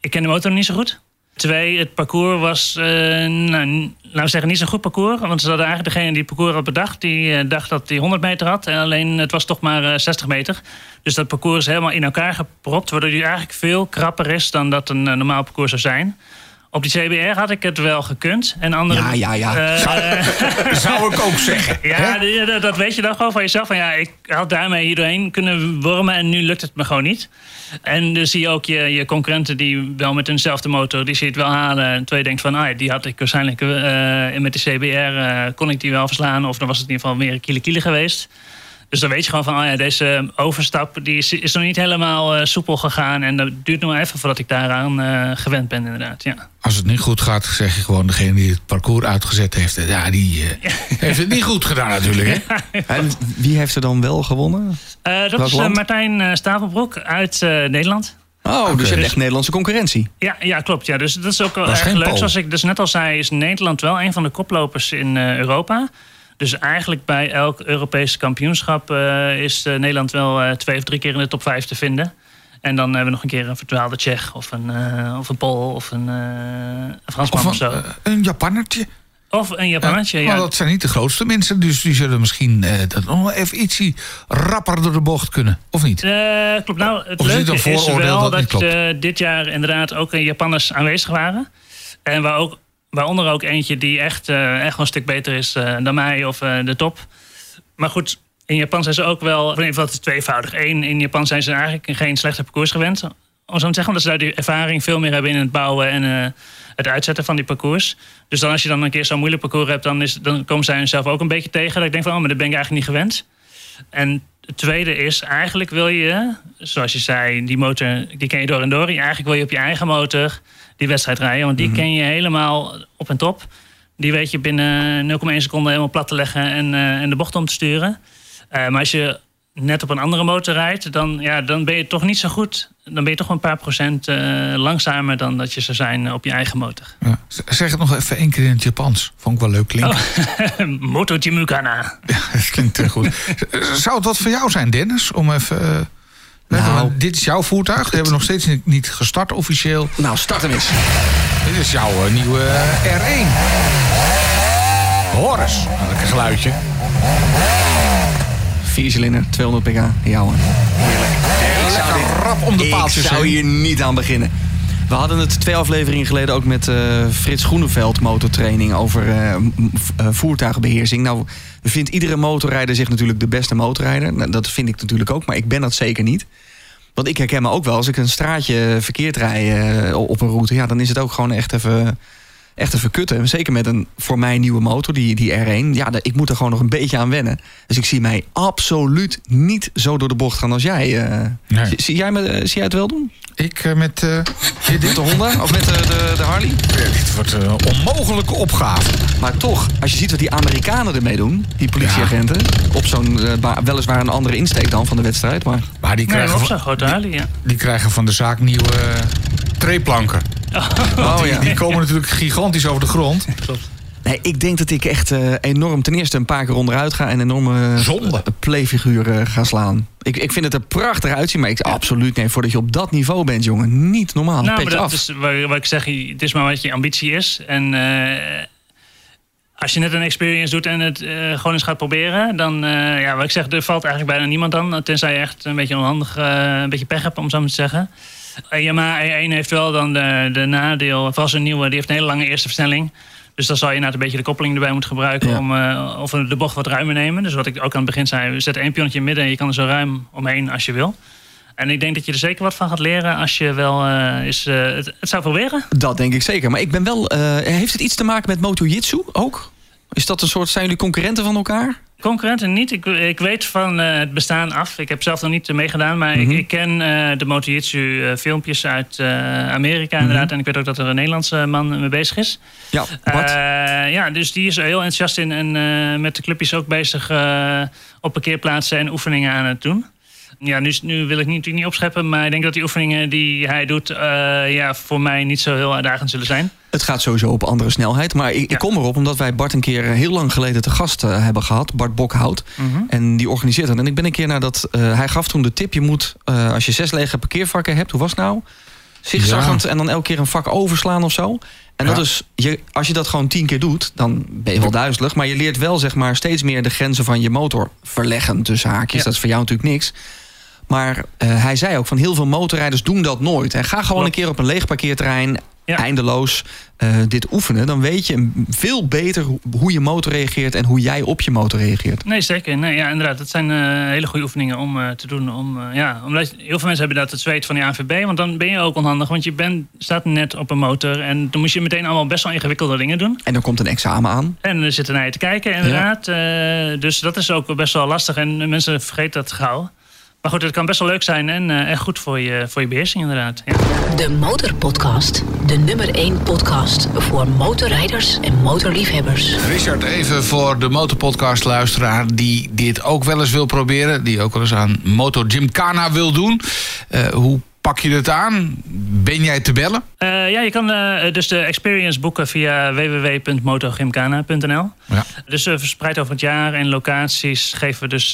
ik ken de motor niet zo goed. Twee, het parcours was, uh, nou, laten we zeggen, niet zo'n goed parcours. Want ze hadden eigenlijk degene die het parcours had bedacht, die uh, dacht dat hij 100 meter had. En alleen het was toch maar 60 meter. Dus dat parcours is helemaal in elkaar gepropt, waardoor die eigenlijk veel krapper is dan dat een normaal parcours zou zijn. Op die CBR had ik het wel gekund. En andere, ja, ja, ja. Uh, Zou ik ook zeggen. Ja, dat, dat weet je dan gewoon van jezelf. Van, ja, ik had daarmee hierdoorheen kunnen wormen en nu lukt het me gewoon niet. En dan zie je ook je, je concurrenten die wel met hunzelfde motor, die zie je het wel halen. En twee denkt van, ah, die had ik waarschijnlijk uh, met de CBR, uh, kon ik die wel verslaan. Of dan was het in ieder geval meer een kilo kilo geweest. Dus dan weet je gewoon van, oh ja, deze overstap die is, is nog niet helemaal uh, soepel gegaan. En dat duurt nog even voordat ik daaraan uh, gewend ben, inderdaad. Ja. Als het niet goed gaat, zeg je gewoon degene die het parcours uitgezet heeft. Ja, die uh, ja. heeft het niet goed gedaan natuurlijk. Hè? Ja. En wie heeft er dan wel gewonnen? dat Welk is Martijn Stavelbroek uit Nederland. Oh, okay. dus je hebt echt Nederlandse concurrentie. Ja, ja klopt. Ja. Dus dat is ook wel erg leuk. Pol. Zoals ik dus net al zei, is Nederland wel een van de koplopers in Europa. Dus eigenlijk bij elk Europees kampioenschap uh, is uh, Nederland wel uh, twee of drie keer in de top vijf te vinden. En dan hebben we nog een keer een verdwaalde Tsjech of een, of een Pool of een, Fransman of, of zo. een Japannertje. Of een Japannetje, ja. Maar dat zijn niet de grootste mensen, dus die zullen misschien dat nog even ietsie rapper door de bocht kunnen, of niet? klopt. Nou, het leuke is, is wel dat, dat dit jaar inderdaad ook Japanners aanwezig waren. En waar ook Waaronder ook eentje die echt, uh, echt een stuk beter is uh, dan mij of uh, de top. Maar goed, in Japan zijn ze ook wel, of het is tweevoudig. Eén, in Japan zijn ze eigenlijk geen slechte parcours gewend. Om zo te zeggen, omdat ze daar die ervaring veel meer hebben in het bouwen en het uitzetten van die parcours. Dus dan als je dan een keer zo'n moeilijk parcours hebt, dan, is, dan komen zij zelf ook een beetje tegen. Dat ik denk van, oh, maar dat ben ik eigenlijk niet gewend. En het tweede is, eigenlijk wil je, zoals je zei, die motor, die ken je door en door. Eigenlijk wil je op je eigen motor die wedstrijd rijden. Want die mm -hmm. ken je helemaal op en top. Die weet je binnen 0,1 seconde helemaal plat te leggen en, uh, en de bocht om te sturen. Uh, maar als je net op een andere motor rijdt, dan, ja, dan ben je toch niet zo goed. Dan ben je toch wel een paar procent eh, langzamer dan dat je zou zijn op je eigen motor. Ja. Zeg het nog even één keer in het Japans. Vond ik wel leuk klinken. Moto Jimukana. Ja, dat klinkt eh, goed. Zou het wat voor jou zijn, Dennis? Om even... eh, we Nou. dit is jouw voertuig. We hebben nog steeds niet- gestart officieel. Nou, start hem eens. Dit is jouw eh, nieuwe eh, R1. Hoor eens. Nou, Lekker geluidje. Viercilinder, 200 pk. Ja hoor. Lekker rap om de Ik paaltjes zou heen. hier niet aan beginnen. We hadden het twee afleveringen geleden ook met eh, Frits Groeneveld motortraining over m- v- eh, voertuigenbeheersing. Nou, vindt iedere motorrijder zich natuurlijk de beste motorrijder. Nou, dat vind ik natuurlijk ook, maar ik ben dat zeker niet. Want ik herken me ook wel, als ik een straatje verkeerd rij eh, op een route, ja, dan is het ook gewoon echt even, echt even kutten. Zeker met een voor mij nieuwe motor, die, die R1. Ja, de- ik moet er gewoon nog een beetje aan wennen. Dus ik zie mij absoluut niet zo door de bocht gaan als jij. eh. Nee. Zie, zie jij me, eh, zie jij het wel doen? Ik eh, met... eh, dit, Met de Honda of met de, de, de Harley? dit wordt een onmogelijke opgave. Maar toch, als je ziet wat die Amerikanen ermee doen, die politieagenten, op zo'n weliswaar een andere insteek dan van de wedstrijd, maar Maar die Nee, krijgen, op van, zo'n grote Harley, ja. die krijgen van de zaak nieuwe treeplanken. Oh Die, die komen natuurlijk gigantisch over de grond. Nee, ik denk dat ik echt eh, enorm ten eerste een paar keer onderuit ga en enorme eh, Zonde. playfiguur eh, ga slaan. Ik, ik vind het er prachtig uitzien, maar ik absoluut nee, voordat je op dat niveau bent, jongen, niet normaal. Nou, maar dat af. is waar, waar ik zeg, het is maar wat je ambitie is. En eh, als je net een experience doet en het eh, gewoon eens gaat proberen, dan, eh, ja, wat ik zeg, er valt eigenlijk bijna niemand aan. Tenzij je echt een beetje onhandig, een beetje pech hebt, om zo maar te zeggen. Yamaha E1 heeft wel dan de, de nadeel, vooral zijn nieuwe, die heeft een hele lange eerste versnelling. Dus dan zal je inderdaad een beetje de koppeling erbij moeten gebruiken Ja. om uh, of de bocht wat ruimer nemen. Dus wat ik ook aan het begin zei, we zetten één pionnetje in midden en je kan er zo ruim omheen als je wil. En ik denk dat je er zeker wat van gaat leren als je wel uh, is, uh, het, het, zou proberen. Dat denk ik zeker. Maar ik ben wel. Heeft het iets te maken met Moto Jitsu ook? Is dat een soort. Zijn jullie concurrenten van elkaar? Concurrenten niet. Ik, ik weet van uh, het bestaan af. Ik heb zelf nog niet meegedaan, maar mm -hmm. ik, ik, ken uh, de Moto Jitsu filmpjes uit Amerika inderdaad. Mm -hmm. En ik weet ook dat er een Nederlandse man mee bezig is. Ja, Bart. ja, dus die is er heel enthousiast in en met de clubjes ook bezig op parkeerplaatsen en oefeningen aan het doen. Ja, nu, nu wil ik niet, natuurlijk niet opscheppen, maar ik denk dat die oefeningen die hij doet, uh, ja, voor mij niet zo heel uitdagend zullen zijn. Het gaat sowieso op andere snelheid. Maar ik, ja. ik kom erop omdat wij Bart een keer heel lang geleden te gast uh, hebben gehad. Bart Bokhout. Mm -hmm. En die organiseert dat. En ik ben een keer naar dat. Uh, hij gaf toen de tip: je moet, uh, als je zes lege parkeervakken hebt, hoe was het nou? Zigzaggend ja. en dan elke keer een vak overslaan of zo. En ja. dat is, je, als je dat gewoon tien keer doet, dan ben je wel duizelig. Maar je leert wel zeg maar steeds meer de grenzen van je motor verleggen tussen haakjes. Ja. Dat is voor jou natuurlijk niks. Maar uh, hij zei ook van heel veel motorrijders doen dat nooit. En ga gewoon een keer op een leeg parkeerterrein, ja. eindeloos uh, dit oefenen. Dan weet je veel beter hoe je motor reageert en hoe jij op je motor reageert. Nee, zeker. Nee, ja, inderdaad. Dat zijn uh, hele goede oefeningen om uh, te doen. Om, ja, omdat heel veel mensen hebben dat het zweet van de ANVB. Want dan ben je ook onhandig. Want je bent, staat net op een motor. En dan moet je meteen allemaal best wel ingewikkelde dingen doen. En dan komt een examen aan. En er zitten naar je te kijken, inderdaad. Ja. dus dat is ook best wel lastig. En mensen vergeten dat gauw. Maar goed, het kan best wel leuk zijn en uh, echt goed voor je, voor je beheersing inderdaad. Ja. De Motorpodcast. De nummer 1 podcast voor motorrijders en motorliefhebbers. Richard, even voor de Motorpodcast luisteraar die dit ook wel eens wil proberen. Die ook wel eens aan Moto Gymkhana wil doen. Uh, hoe pak je het aan? Ben jij te bellen? Uh, ja, je kan uh, dus de experience boeken via www.motogymkhana.nl. Ja. Dus uh, verspreid over het jaar en locaties geven we dus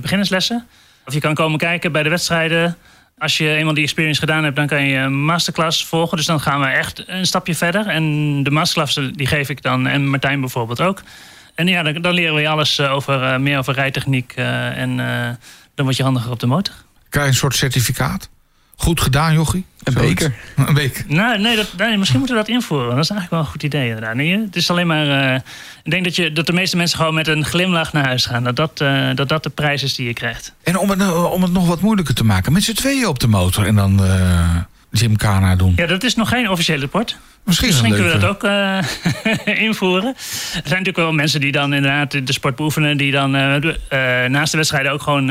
beginnerslessen. Of je kan komen kijken bij de wedstrijden. Als je eenmaal die experience gedaan hebt, dan kan je een masterclass volgen. Dus dan gaan we echt een stapje verder. En de masterclass die geef ik dan, en Martijn bijvoorbeeld ook. En ja, dan, leren we je alles over, uh, meer over rijtechniek. Uh, en dan word je handiger op de motor. Krijg je een soort certificaat? Goed gedaan, jochie? Een beker. Een beker. Nou, nee, dat, nee, misschien moeten we dat invoeren. Dat is eigenlijk wel een goed idee. Inderdaad. Nee, het is alleen maar. Uh, ik denk dat, je, dat de meeste mensen gewoon met een glimlach naar huis gaan. Dat dat, uh, dat, dat de prijs is die je krijgt. En om het, om het nog wat moeilijker te maken, met z'n tweeën op de motor en dan uh, Gymkhana doen. Ja, dat is nog geen officiële rapport. Misschien, Misschien kunnen we dat ook uh, invoeren. Er zijn natuurlijk wel mensen die dan inderdaad de sport beoefenen. Die dan uh, uh, naast de wedstrijden ook gewoon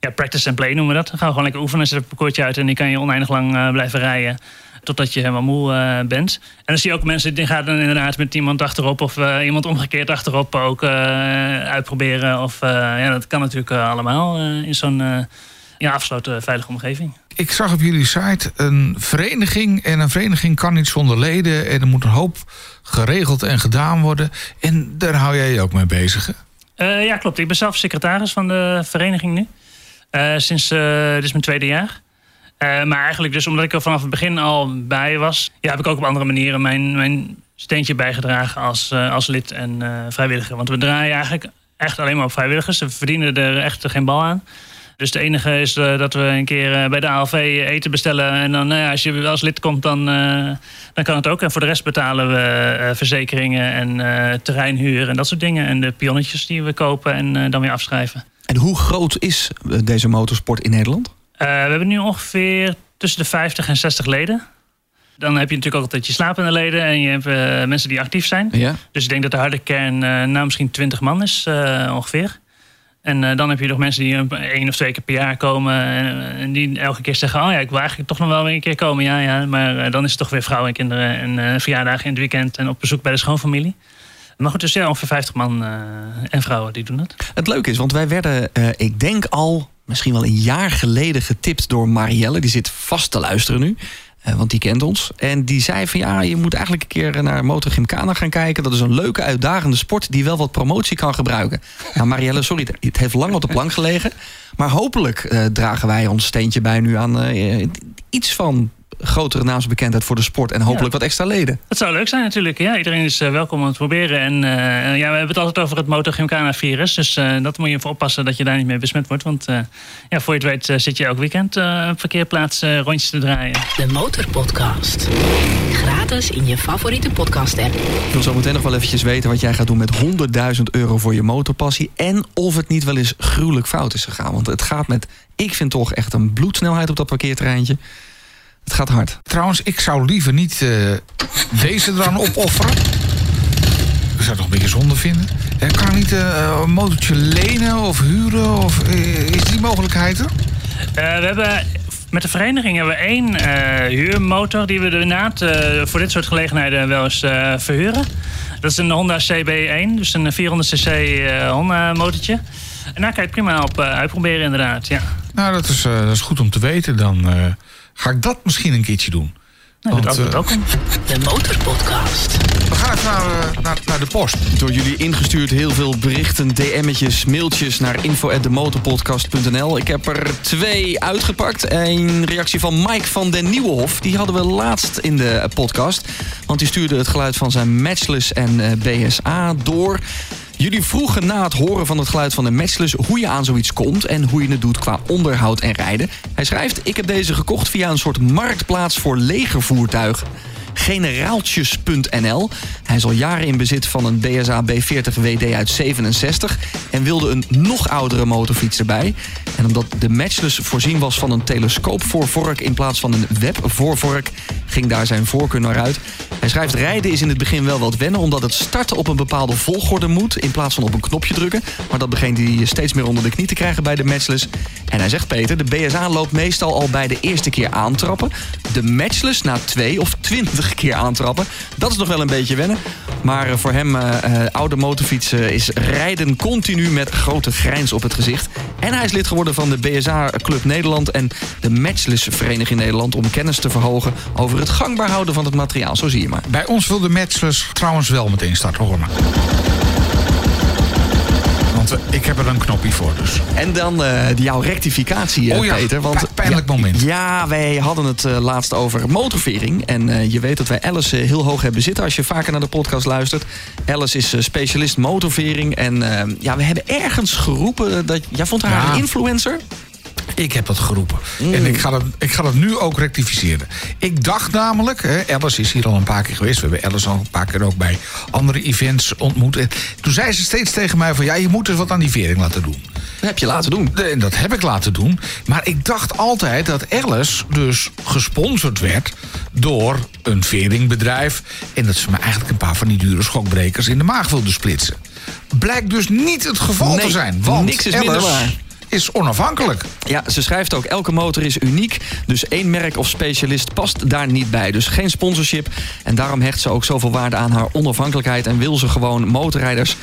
ja, practice and play noemen we dat. Dan gaan we gewoon lekker oefenen. Zet een parcoursje uit en die kan je oneindig lang blijven rijden. Totdat je helemaal moe eh, bent. En dan zie je ook mensen die gaan dan inderdaad met iemand achterop of eh, iemand omgekeerd achterop ook eh, uitproberen. Of ja, dat kan natuurlijk allemaal in zo'n ja, afgesloten veilige omgeving. Ik zag op jullie site een vereniging. En een vereniging kan niet zonder leden. En er moet een hoop geregeld en gedaan worden. En daar hou jij je ook mee bezig. ja, klopt. Ik ben zelf secretaris van de vereniging nu. sinds, dit is mijn tweede jaar. Eh, maar eigenlijk dus omdat ik er vanaf het begin al bij was... Ja, heb ik ook op andere manieren mijn, mijn steentje bijgedragen als, als lid en vrijwilliger. Want we draaien eigenlijk echt alleen maar op vrijwilligers. Ze verdienen er echt geen bal aan. Dus het enige is dat we een keer bij de ALV eten bestellen. En dan, nou ja, als je als lid komt, dan, dan kan het ook. En voor de rest betalen we verzekeringen en terreinhuur en dat soort dingen. En de pionnetjes die we kopen en dan weer afschrijven. En hoe groot is deze motorsport in Nederland? Eh, we hebben nu ongeveer tussen de 50 en 60 leden. Dan heb je natuurlijk ook altijd je slapende leden en je hebt uh, mensen die actief zijn. Ja. Dus ik denk dat de harde kern uh, nou misschien 20 man is ongeveer. En dan heb je nog mensen die één of twee keer per jaar komen. En, die elke keer zeggen: Oh ja, ik wil eigenlijk toch nog wel een keer komen. Ja, ja. Maar dan is het toch weer vrouwen en kinderen. En verjaardagen in het weekend. En op bezoek bij de schoonfamilie. Maar goed, dus ja, ongeveer 50 man en vrouwen die doen dat. Het leuke is, want wij werden, ik denk al misschien wel een jaar geleden getipt door Marielle. Die zit vast te luisteren nu. Eh, want die kent ons. En die zei van ja, je moet eigenlijk een keer naar Motorgymkhana gaan kijken. Dat is een leuke, uitdagende sport die wel wat promotie kan gebruiken. Nou Marielle, sorry, het heeft lang op de plank gelegen. Maar hopelijk uh, dragen wij ons steentje bij nu aan uh, iets van grotere naamsbekendheid voor de sport en hopelijk wat extra leden. Dat zou leuk zijn natuurlijk. Ja, iedereen is uh, welkom om het proberen. En uh, ja, we hebben het altijd over het MotoGymkhana-virus. Dus uh, dat moet je voor oppassen dat je daar niet mee besmet wordt. Want ja, voor je het weet zit je elk weekend op verkeerplaats rondjes te draaien. De Motorpodcast. Gratis in je favoriete podcast-app. Ik wil zo meteen nog wel eventjes weten wat jij gaat doen met 100.000 euro voor je motorpassie. En of het niet wel eens gruwelijk fout is gegaan. Want het gaat met, ik vind toch echt een bloedsnelheid op dat parkeerterreintje. Het gaat hard. Trouwens, ik zou liever niet uh, deze eraan opofferen. Ik zou het nog een beetje zonde vinden. Ik kan niet uh, een motortje lenen of huren? Of, uh, is die mogelijkheid er? we hebben met de vereniging hebben we één huurmotor die we inderdaad voor dit soort gelegenheden wel eens verhuren. Dat is een Honda CB1, dus een 400cc Honda motortje. En daar kan je het prima op uitproberen inderdaad, ja. Nou, dat is, dat is goed om te weten. Dan ga ik dat misschien een keertje doen. Nou, Want, dat ook. De Motorpodcast. We gaan even naar, uh, naar, naar, de post. Door jullie ingestuurd heel veel berichten, DM'tjes, mailtjes naar info@demotorpodcast.nl. Ik heb er twee uitgepakt. Een reactie van Mike van den Nieuwenhof. Die hadden we laatst in de podcast. Want die stuurde het geluid van zijn Matchless en uh, BSA door. Jullie vroegen na het horen van het geluid van de Matchless hoe je aan zoiets komt en hoe je het doet qua onderhoud en rijden. Hij schrijft: Ik heb deze gekocht via een soort marktplaats voor legervoertuigen generaaltjes.nl. Hij is al jaren in bezit van een BSA B40 WD uit 67 en wilde een nog oudere motorfiets erbij. En omdat de Matchless voorzien was van een telescoopvoorvork in plaats van een webvoorvork, ging daar zijn voorkeur naar uit. Hij schrijft: Rijden is in het begin wel wat wennen, omdat het starten op een bepaalde volgorde moet in plaats van op een knopje drukken. Maar dat begint hij steeds meer onder de knie te krijgen bij de Matchless. En hij zegt: Peter, de BSA loopt meestal al bij de eerste keer aantrappen. De Matchless na twee of twintig keer aantrappen. Dat is nog wel een beetje wennen. Maar eh, voor hem, uh, oude motorfietsen, is rijden continu met grote grijns op het gezicht. En hij is lid geworden van de BSA Club Nederland en de Matchless Vereniging Nederland om kennis te verhogen over het gangbaar houden van het materiaal. Zo zie je maar. Bij ons wil de Matchless trouwens wel meteen starten, hoor maar. Want ik heb er een knopje voor dus. En dan uh, jouw rectificatie, oh ja, Peter. Want, pijnlijk moment. Ja, wij hadden het uh, laatst over motorvering. En je weet dat wij Alice heel hoog hebben zitten als je vaker naar de podcast luistert. Alice is specialist motorvering. En ja, we hebben ergens geroepen dat... Jij vond haar ja. een influencer? Ik heb dat geroepen. Mm. En ik ga, dat, ik ga dat nu ook rectificeren. Ik dacht namelijk, hè, Alice is hier al een paar keer geweest. We hebben Alice al een paar keer ook bij andere events ontmoet. En toen zei ze steeds tegen mij van... ja, je moet dus wat aan die vering laten doen. Dat heb je laten doen. En dat heb ik laten doen. Maar ik dacht altijd dat Alice dus gesponsord werd... door een veringbedrijf. En dat ze me eigenlijk een paar van die dure schokbrekers in de maag wilde splitsen. Blijkt dus niet het geval nee, te zijn. Want niks is Alice, waar is onafhankelijk. Ja, ze schrijft ook, elke motor is uniek. Dus één merk of specialist past daar niet bij. Dus geen sponsorship. En daarom hecht ze ook zoveel waarde aan haar onafhankelijkheid... en wil ze gewoon motorrijders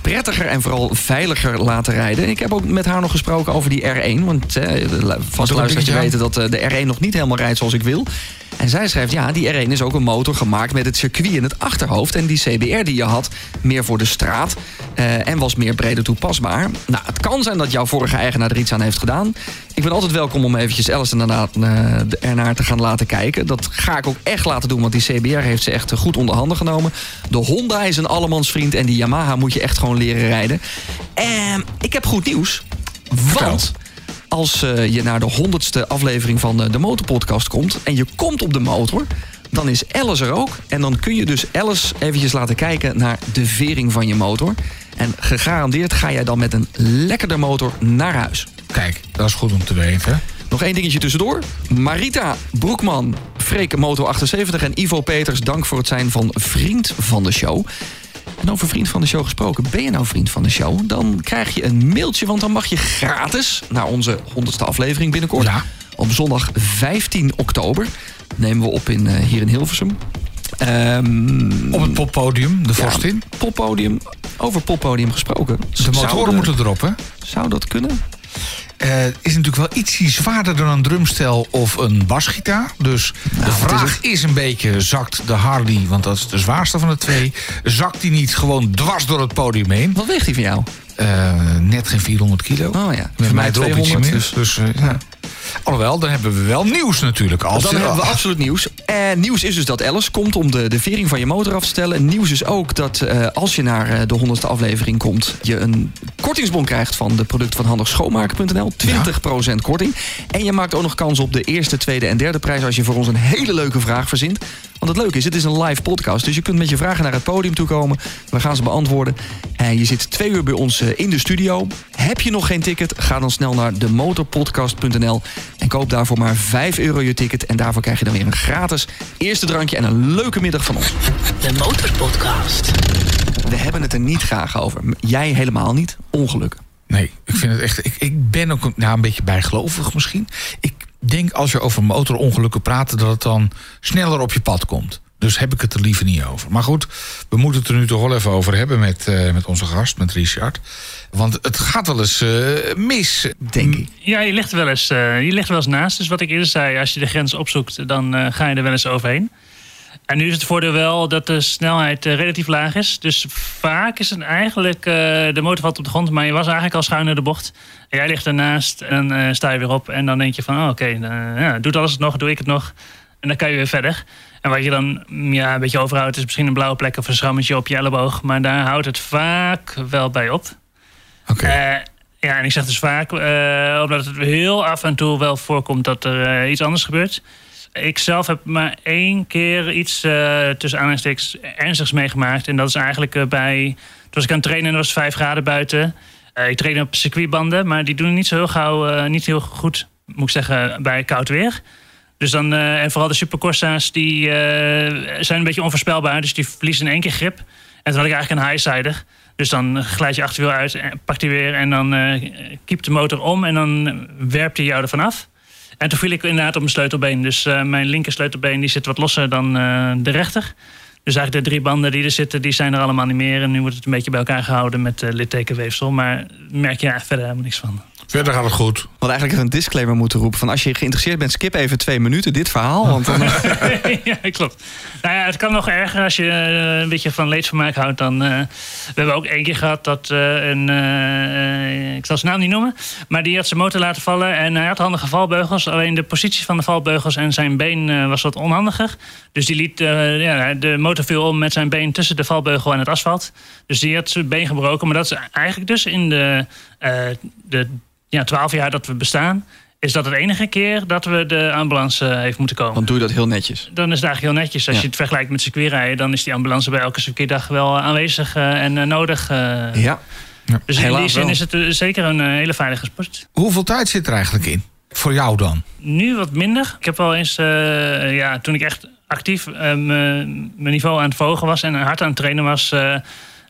prettiger en vooral veiliger laten rijden. Ik heb ook met haar nog gesproken over die R1. Want eh, vast luisteraars weten dat eh, de R1 nog niet helemaal rijdt zoals ik wil. En zij schrijft, ja, die R1 is ook een motor gemaakt met het circuit in het achterhoofd. En die CBR die je had, meer voor de straat. Uh, en was meer breder toepasbaar. Nou, het kan zijn dat jouw vorige eigenaar er iets aan heeft gedaan. Ik ben altijd welkom om eventjes Alice inderdaad uh, ernaar te gaan laten kijken. Dat ga ik ook echt laten doen, want die CBR heeft ze echt goed onder handen genomen. De Honda is een allemansvriend en die Yamaha moet je echt gewoon leren rijden. En ik heb goed nieuws. Want als uh, je naar de honderdste aflevering van de, de Motorpodcast komt... en je komt op de motor, dan is Alice er ook. En dan kun je dus Alice eventjes laten kijken naar de vering van je motor. En gegarandeerd ga jij dan met een lekkerder motor naar huis. Kijk, dat is goed om te weten. Nog één dingetje tussendoor. Marita Broekman, Freek Moto 78 en Ivo Peters... dank voor het zijn van vriend van de show. En over vriend van de show gesproken, ben je nou vriend van de show? Dan krijg je een mailtje, want dan mag je gratis... naar onze honderdste aflevering binnenkort. Ja. Op zondag 15 oktober nemen we op in, uh, hier in Hilversum. Um, op het poppodium, de Vorstin. Ja, poppodium, over poppodium gesproken. De motoren moeten erop, hè? Zou dat kunnen? Uh, is natuurlijk wel ietsje zwaarder dan een drumstel of een basgitaar. Dus nou, de vraag is, is, een beetje, zakt de Harley, want dat is de zwaarste van de twee... zakt die niet gewoon dwars door het podium heen? Wat weegt die van jou? Uh, net geen 400 kilo. Oh ja, met mij erop 200, meer. Dus, dus uh, ja. Alhoewel, dan hebben we wel nieuws natuurlijk. Als dan hebben we absoluut nieuws. En nieuws is dus dat Alice komt om de, de vering van je motor af te stellen. Nieuws is ook dat uh, als je naar uh, de honderdste aflevering komt... je een kortingsbon krijgt van de producten van handigschoonmaken.nl. 20% ja. korting. En je maakt ook nog kans op de eerste, tweede en derde prijs... als je voor ons een hele leuke vraag verzint. Want het leuke is, het is een live podcast. Dus je kunt met je vragen naar het podium toe komen. We gaan ze beantwoorden. En je zit twee uur bij ons in de studio. Heb je nog geen ticket? Ga dan snel naar demotorpodcast.nl en koop daarvoor maar 5 euro je ticket. En daarvoor krijg je dan weer een gratis eerste drankje en een leuke middag van ons. De Motorpodcast. We hebben het er niet graag over. Jij helemaal niet. Ongelukken. Nee, ik vind het echt. Ik, ik ben ook nou, een beetje bijgelovig misschien. Ik denk als je over motorongelukken praat, dat het dan sneller op je pad komt. Dus heb ik het er liever niet over. Maar goed, we moeten het er nu toch wel even over hebben met, uh, met onze gast, met Richard. Want het gaat wel eens uh, mis, denk ik. Ja, je ligt, wel eens, uh, je ligt wel eens naast. Dus wat ik eerder zei, als je de grens opzoekt, dan ga je er wel eens overheen. En nu is het voordeel wel dat de snelheid relatief laag is. Dus vaak is het eigenlijk, de motor valt op de grond, maar je was eigenlijk al schuin naar de bocht. En jij ligt ernaast en sta je weer op. En dan denk je van, oh, oké, okay, ja, doet alles het nog, doe ik het nog. En dan kan je weer verder. En wat je dan ja, een beetje overhoudt, is misschien een blauwe plek of een schrammetje op je elleboog. Maar daar houdt het vaak wel bij op. Oké. Okay. Uh, ja, en ik zeg dus vaak, uh, omdat het heel af en toe wel voorkomt dat er uh, iets anders gebeurt. Ik zelf heb maar één keer iets tussen aanhalingstekens ernstigs meegemaakt. En dat is eigenlijk bij. Toen was ik aan het trainen en er was vijf graden buiten. ik train op circuitbanden, maar die doen niet zo heel gauw, niet heel goed, moet ik zeggen, bij koud weer. Dus dan, uh, en vooral de supercorsa's, die uh, zijn een beetje onvoorspelbaar. Dus die verliezen in één keer grip. En toen had ik eigenlijk een highsider. Dus dan glijd je achterwiel uit, pakt hij weer en dan uh, kiept de motor om. En dan werpt hij jou ervan af. En toen viel ik inderdaad op mijn sleutelbeen. Dus mijn linker sleutelbeen die zit wat losser dan de rechter. Dus eigenlijk de drie banden die er zitten, die zijn er allemaal niet meer. En nu wordt het een beetje bij elkaar gehouden met littekenweefsel. Maar merk je ja, verder helemaal niks van. Verder gaat het goed. We hadden eigenlijk een disclaimer moeten roepen. Van als je geïnteresseerd bent, skip even twee minuten dit verhaal. Want dan... ja, klopt. Nou ja, het kan nog erger als je uh, een beetje van leedvermaak houdt. Dan, uh, we hebben ook één keer gehad dat uh, een... ik zal zijn naam niet noemen. Maar die had zijn motor laten vallen. En hij had handige valbeugels. Alleen de positie van de valbeugels en zijn been was wat onhandiger. Dus die liet... ja, de motor viel om met zijn been tussen de valbeugel en het asfalt. Dus die had zijn been gebroken. Maar dat is eigenlijk dus in de... de ja, twaalf jaar dat we bestaan, is dat het enige keer dat we de ambulance uh, heeft moeten komen. Dan doe je dat heel netjes. Dan is het eigenlijk heel netjes. Als ja. je het vergelijkt met circuitrijden, dan is die ambulance bij elke circuitdag wel aanwezig uh, en nodig. ja. ja. Dus in die zin wel. is het zeker een hele veilige sport. Hoeveel tijd zit er eigenlijk in? Voor jou dan? Nu wat minder. Ik heb wel eens, ja, toen ik echt actief mijn niveau aan het volgen was en hard aan het trainen was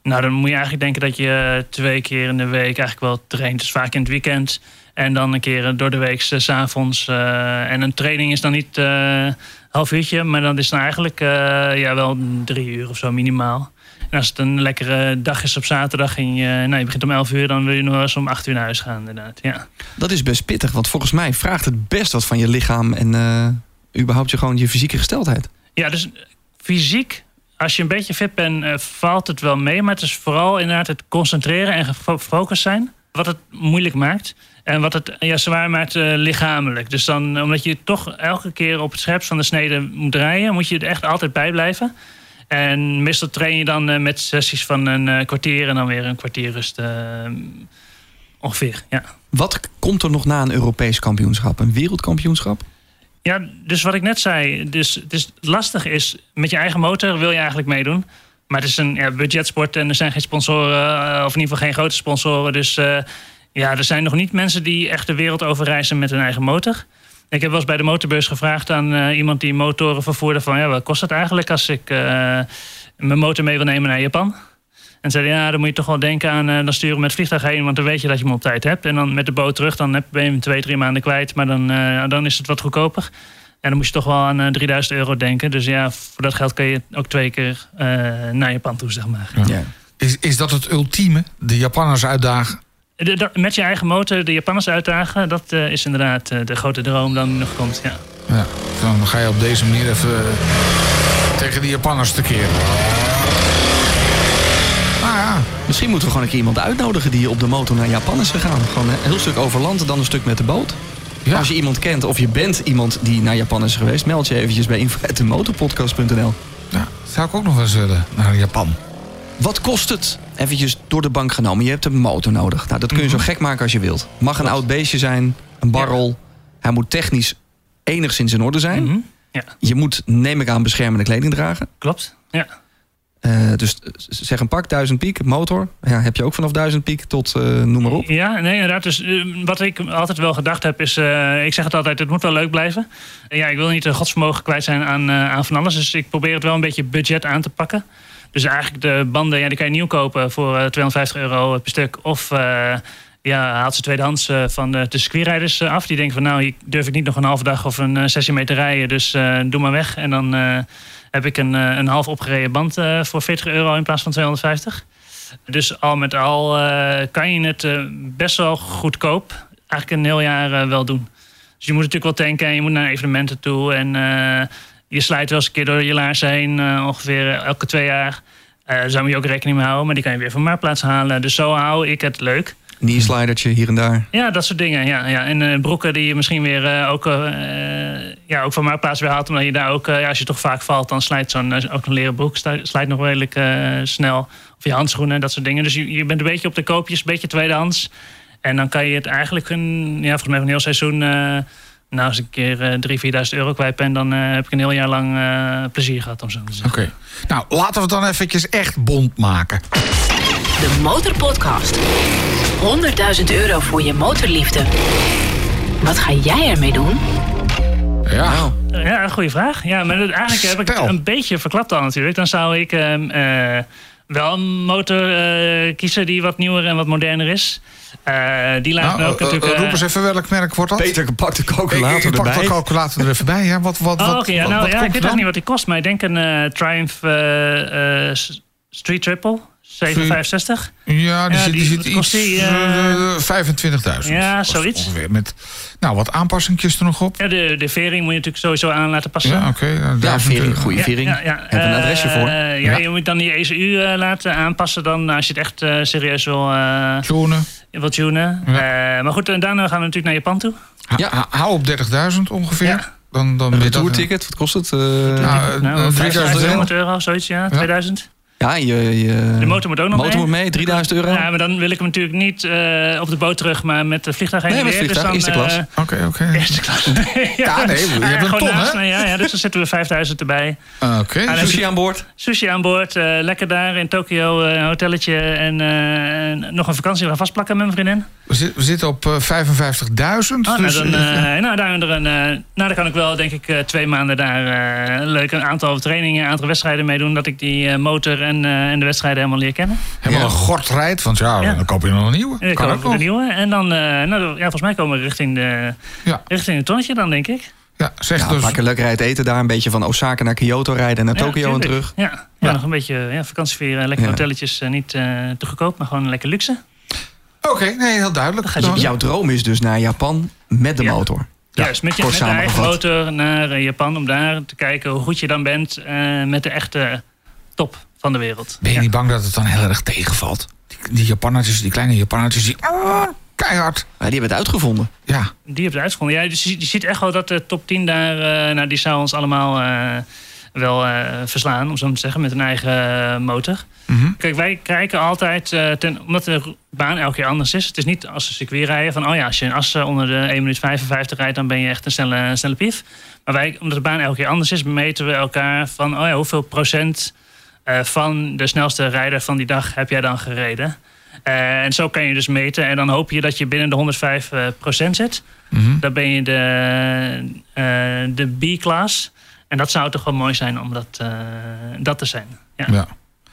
nou, dan moet je eigenlijk denken dat je twee keer in de week eigenlijk wel traint. Dus vaak in het weekend. En dan een keer door de week, s s'avonds. en een training is dan niet een half uurtje, maar dan is dan eigenlijk ja, wel drie uur of zo minimaal. En als het een lekkere dag is op zaterdag en je, nou, je begint om 11 uur, dan wil je nog wel eens om 8 uur naar huis gaan, inderdaad. Ja. Dat is best pittig, want volgens mij vraagt het best wat van je lichaam en uh, überhaupt je gewoon je fysieke gesteldheid. Ja, dus fysiek, als je een beetje fit bent, uh, valt het wel mee. Maar het is vooral inderdaad het concentreren en gefocust zijn, wat het moeilijk maakt. En wat het ja, zwaar maakt uh, lichamelijk. Dus dan, omdat je toch elke keer op het scherpst van de snede moet draaien, moet je er echt altijd bij blijven. En meestal train je dan met sessies van een kwartier en dan weer een kwartier rust. Ongeveer, ja. Wat komt er nog na een Europees kampioenschap? Een wereldkampioenschap? Ja, dus wat ik net zei. Dus, dus lastig is, met je eigen motor wil je eigenlijk meedoen. Maar het is een ja, budgetsport en er zijn geen sponsoren, of in ieder geval geen grote sponsoren. Dus ja, er zijn nog niet mensen die echt de wereld overreizen met hun eigen motor. Ik heb wel eens bij de motorbeurs gevraagd aan uh, iemand die motoren vervoerde: van ja, wat kost het eigenlijk als ik mijn motor mee wil nemen naar Japan? En zei ja, dan moet je toch wel denken aan uh, dan sturen met vliegtuig heen, want dan weet je dat je hem op tijd hebt. En dan met de boot terug, dan ben je hem twee, drie maanden kwijt, maar dan, dan is het wat goedkoper. En dan moet je toch wel aan 3000 euro denken. Dus ja, voor dat geld kun je ook twee keer naar Japan toe, zeg maar. Ja. Is, is dat het ultieme? De Japanners uitdagen? De, met je eigen motor de Japanners uitdagen, dat uh, is inderdaad uh, de grote droom dan nog komt. Ja. ja, dan ga je op deze manier even uh, tegen die Japanners tekeer. Nou ja. Misschien moeten we gewoon een keer iemand uitnodigen die op de motor naar Japan is gegaan. Gewoon een heel stuk over land, dan een stuk met de boot. Ja. Als je iemand kent of je bent iemand die naar Japan is geweest, meld je eventjes bij info.motorpodcast.nl. Ja, zou ik ook nog eens willen naar Japan. Wat kost het? Eventjes door de bank genomen. Je hebt een motor nodig. Nou, dat kun je zo gek maken als je wilt. Mag een oud beestje zijn, een barrel. Hij moet technisch enigszins in orde zijn. Mm -hmm. ja. Je moet, neem ik aan, beschermende kleding dragen. Klopt, ja. Uh, dus zeg een pak, 1000 piek, motor. Ja, heb je ook vanaf 1000 piek tot uh, noem maar op. Ja, nee, inderdaad. Dus wat ik altijd wel gedacht heb is... ik zeg het altijd, het moet wel leuk blijven. ja, ik wil niet godsvermogen kwijt zijn aan, aan van alles. Dus ik probeer het wel een beetje budget aan te pakken. Dus eigenlijk de banden, ja, die kan je nieuw kopen voor 250 euro per stuk. Of ja, haalt ze tweedehands van de, de circuitrijders af. Die denken van nou, hier durf ik niet nog een halve dag of een sessie mee te rijden. Dus doe maar weg. En dan heb ik een, een half opgereden band voor 40 euro in plaats van 250. Dus al met al kan je het best wel goedkoop eigenlijk een heel jaar wel doen. Dus je moet natuurlijk wel tanken en je moet naar evenementen toe. En je slijt wel eens een keer door je laarzen heen, uh, ongeveer elke twee jaar. Uh, daar moet je ook rekening mee houden, maar die kan je weer van marktplaats halen. Dus zo hou ik het leuk. Knie-slidertje hier en daar. Ja, dat soort dingen. Ja, ja. En uh, broeken die je misschien weer ook, ja, ook van marktplaats weer haalt. Omdat je daar ook, ja, als je toch vaak valt, dan slijt zo'n ook een leren broek slijt nog redelijk snel. Of je handschoenen, dat soort dingen. Dus je, je bent een beetje op de koopjes, een beetje tweedehands. En dan kan je het eigenlijk een, ja, volgens mij een heel seizoen nou, als ik een keer uh, 3.000, 4.000 euro kwijt ben, dan uh, heb ik een heel jaar lang uh, plezier gehad om zo te zeggen. Oké. Okay. Nou, laten we het dan eventjes echt bond maken. De Motorpodcast. 100.000 euro voor je motorliefde. Wat ga jij ermee doen? Ja. Ja, een goede vraag. Ja, maar eigenlijk heb ik het een beetje verklapt al natuurlijk. Dan zou ik ehm, wel een motor kiezen die wat nieuwer en wat moderner is. Uh, die laat nou, ook uh, natuurlijk... Uh, roep eens even welk merk wordt dat? Peter pak de calculator ik, ik erbij. pak de calculator er even bij. Ja, wat, wat, oh, okay, ja, wat, nou, wat ja, ik weet dan? niet wat die kost, maar ik denk een Triumph Street Triple. 765. Ja, die, ja, zit, die, die zit iets uh, 25.000. Ja, zoiets. Ongeveer. Met nou, wat aanpassingjes er nog op. Ja, de, de vering moet je natuurlijk sowieso aan laten passen. Ja, oké. Okay, ja, vering, goede vering. Ja, ja, Heb een adresje voor. Uh, ja, je moet dan die ECU uh, laten aanpassen dan als je het echt uh, serieus wil... Uh, tunen. Wil tunen. Ja. maar goed, en daarna gaan we natuurlijk naar Japan toe. Ja. Hou op 30.000 ongeveer. Ja. Dan, dan een tourticket, wat kost het? nou, nou 3000 euro, zoiets, ja. 2000. Ja, je, je de motor moet ook nog motor mee. Moet mee, 3000 euro. Ja, maar dan wil ik hem natuurlijk niet uh, op de boot terug, maar met de vliegtuig heen nee, met vliegtuig, dus eerste klas. Oké, uh, oké. Okay, okay. Eerste klas. ja, nee, je hebt een ton, naast, hè? Ja, ja, dus dan zetten we 5000 erbij. Oké. Okay. Sushi aan boord? Sushi aan boord. Uh, lekker daar in Tokio, een hotelletje en nog een vakantie gaan vastplakken met mijn vriendin. We, zit, we zitten op 55.000. Oh, dus, nou, dan, nou, daar, een, nou, dan kan ik wel, denk ik, twee maanden daar leuk een aantal trainingen, een aantal wedstrijden meedoen. Dat ik die motor en, eh, en de wedstrijden helemaal leren kennen. Helemaal Ja. een gort rijdt, want ja, Ja. dan koop je nog een nieuwe. Ik kan ook de nog. nieuwe. En dan, eh, nou, ja, volgens mij komen we richting, de, Ja. richting het tonnetje dan, denk ik. Ja, zeg Ja, dus. een leuk rijden eten daar. Een beetje van Osaka naar Kyoto rijden en naar Ja, Tokio en terug. Ja, ja, Ja. nog een beetje ja, vakantievieren. Lekker Ja. hotelletjes. eh, niet eh, te goedkoop, maar gewoon lekker luxe. Oké, nee, heel duidelijk. je. Jouw droom is dus naar Japan met de Ja. motor. Juist, met je, met eigen motor naar eh, Japan om daar te kijken hoe goed je dan bent eh, met de echte top van de wereld. Ben je Ja. niet bang dat het dan heel erg tegenvalt? Die, die Japannetjes, die kleine Japannetjes, die... ah, keihard. Ja, die hebben het uitgevonden. Ja, Die heb je uitgevonden. Ja, dus je, je ziet echt wel dat de top 10 daar, eh, nou, die zou ons allemaal eh, wel eh, verslaan, om zo maar te zeggen, met een eigen eh, motor. Mhm. Kijk, wij kijken altijd, eh, ten, omdat de baan elke keer anders is. Het is niet als een circuit rijden van, oh ja, als je een as onder de 1 minuut 55 rijdt, dan ben je echt een snelle, snelle pief. Maar wij, omdat de baan elke keer anders is, meten we elkaar van, oh ja, hoeveel procent van de snelste rijder van die dag heb jij dan gereden? En zo kan je dus meten. En dan hoop je dat je binnen de 105 eh, procent zit. Mhm. Dan ben je de, de B-class. En dat zou toch wel mooi zijn om dat, eh, dat te zijn. Ja. ja.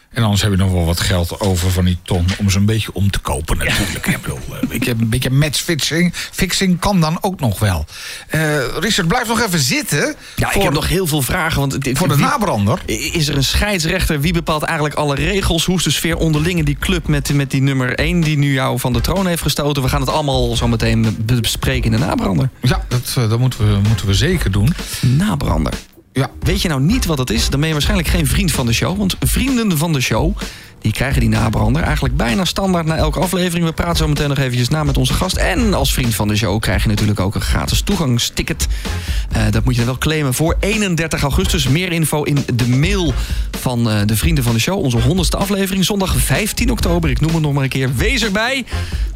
En anders heb je nog wel wat geld over van die ton om ze een beetje om te kopen natuurlijk. Ik bedoel, eh, een beetje, een beetje matchfixing fixing kan dan ook nog wel. Eh, Richard, blijf nog even zitten. Ja, ik heb nog heel veel vragen. Want dit- voor de wie- nabrander. Is er een scheidsrechter? Wie bepaalt eigenlijk alle regels? Hoe is de sfeer onderling in die club met, met die nummer 1 die nu jou van de troon heeft gestoten? We gaan het allemaal zo meteen be- bespreken in de nabrander. Ja, dat, dat moeten, we, moeten we zeker doen. Nabrander. Ja. Weet je nou niet wat het is? Dan ben je waarschijnlijk geen vriend van de show. Want vrienden van de show, die krijgen die nabrander eigenlijk bijna standaard na elke aflevering. We praten zo meteen nog eventjes na met onze gast. En als vriend van de show krijg je natuurlijk ook een gratis toegangsticket. Eh, dat moet je dan wel claimen voor 31 augustus. Meer info in de mail van eh, de vrienden van de show. Onze 100ste aflevering, zondag 15 oktober. Ik noem het nog maar een keer. Wees erbij.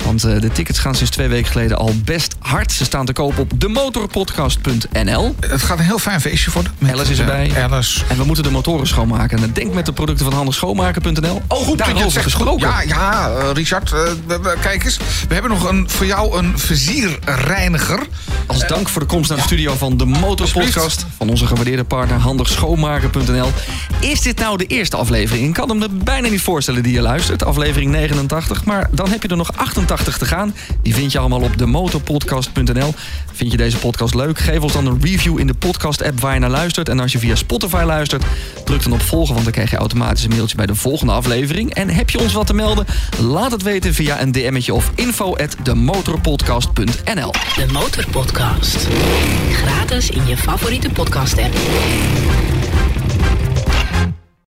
Want eh, de tickets gaan sinds twee weken geleden al best hard. Ze staan te koop op demotorpodcast.nl. Het gaat een heel fijn feestje worden. Alice is erbij. Alice. En we moeten de motoren schoonmaken. En denk met de producten van handigschoonmaken.nl. Oh, Goed dat je het zegt. gesproken. Ja, ja eh, Richard, eh, kijk eens. We hebben nog een, voor jou een vezierreiniger. Als dank voor de komst naar de studio van de Motorpodcast... Van onze gewaardeerde partner handigschoonmaken.nl. Is dit nou de eerste aflevering? Ik kan hem me bijna niet voorstellen die je luistert. Aflevering 89. Maar dan heb je er nog 88 te gaan. Die vind je allemaal op demotorpodcast.nl. Vind je deze podcast leuk? Geef ons dan een review in de podcast-app waar je naar luistert. En als je via Spotify luistert, druk dan op volgen... want dan krijg je automatisch een mailtje bij de volgende aflevering. En heb je ons wat te melden? Laat het weten via een DM'tje of info@demotorpodcast.nl. De Motorpodcast. Gratis in je favoriete podcast app.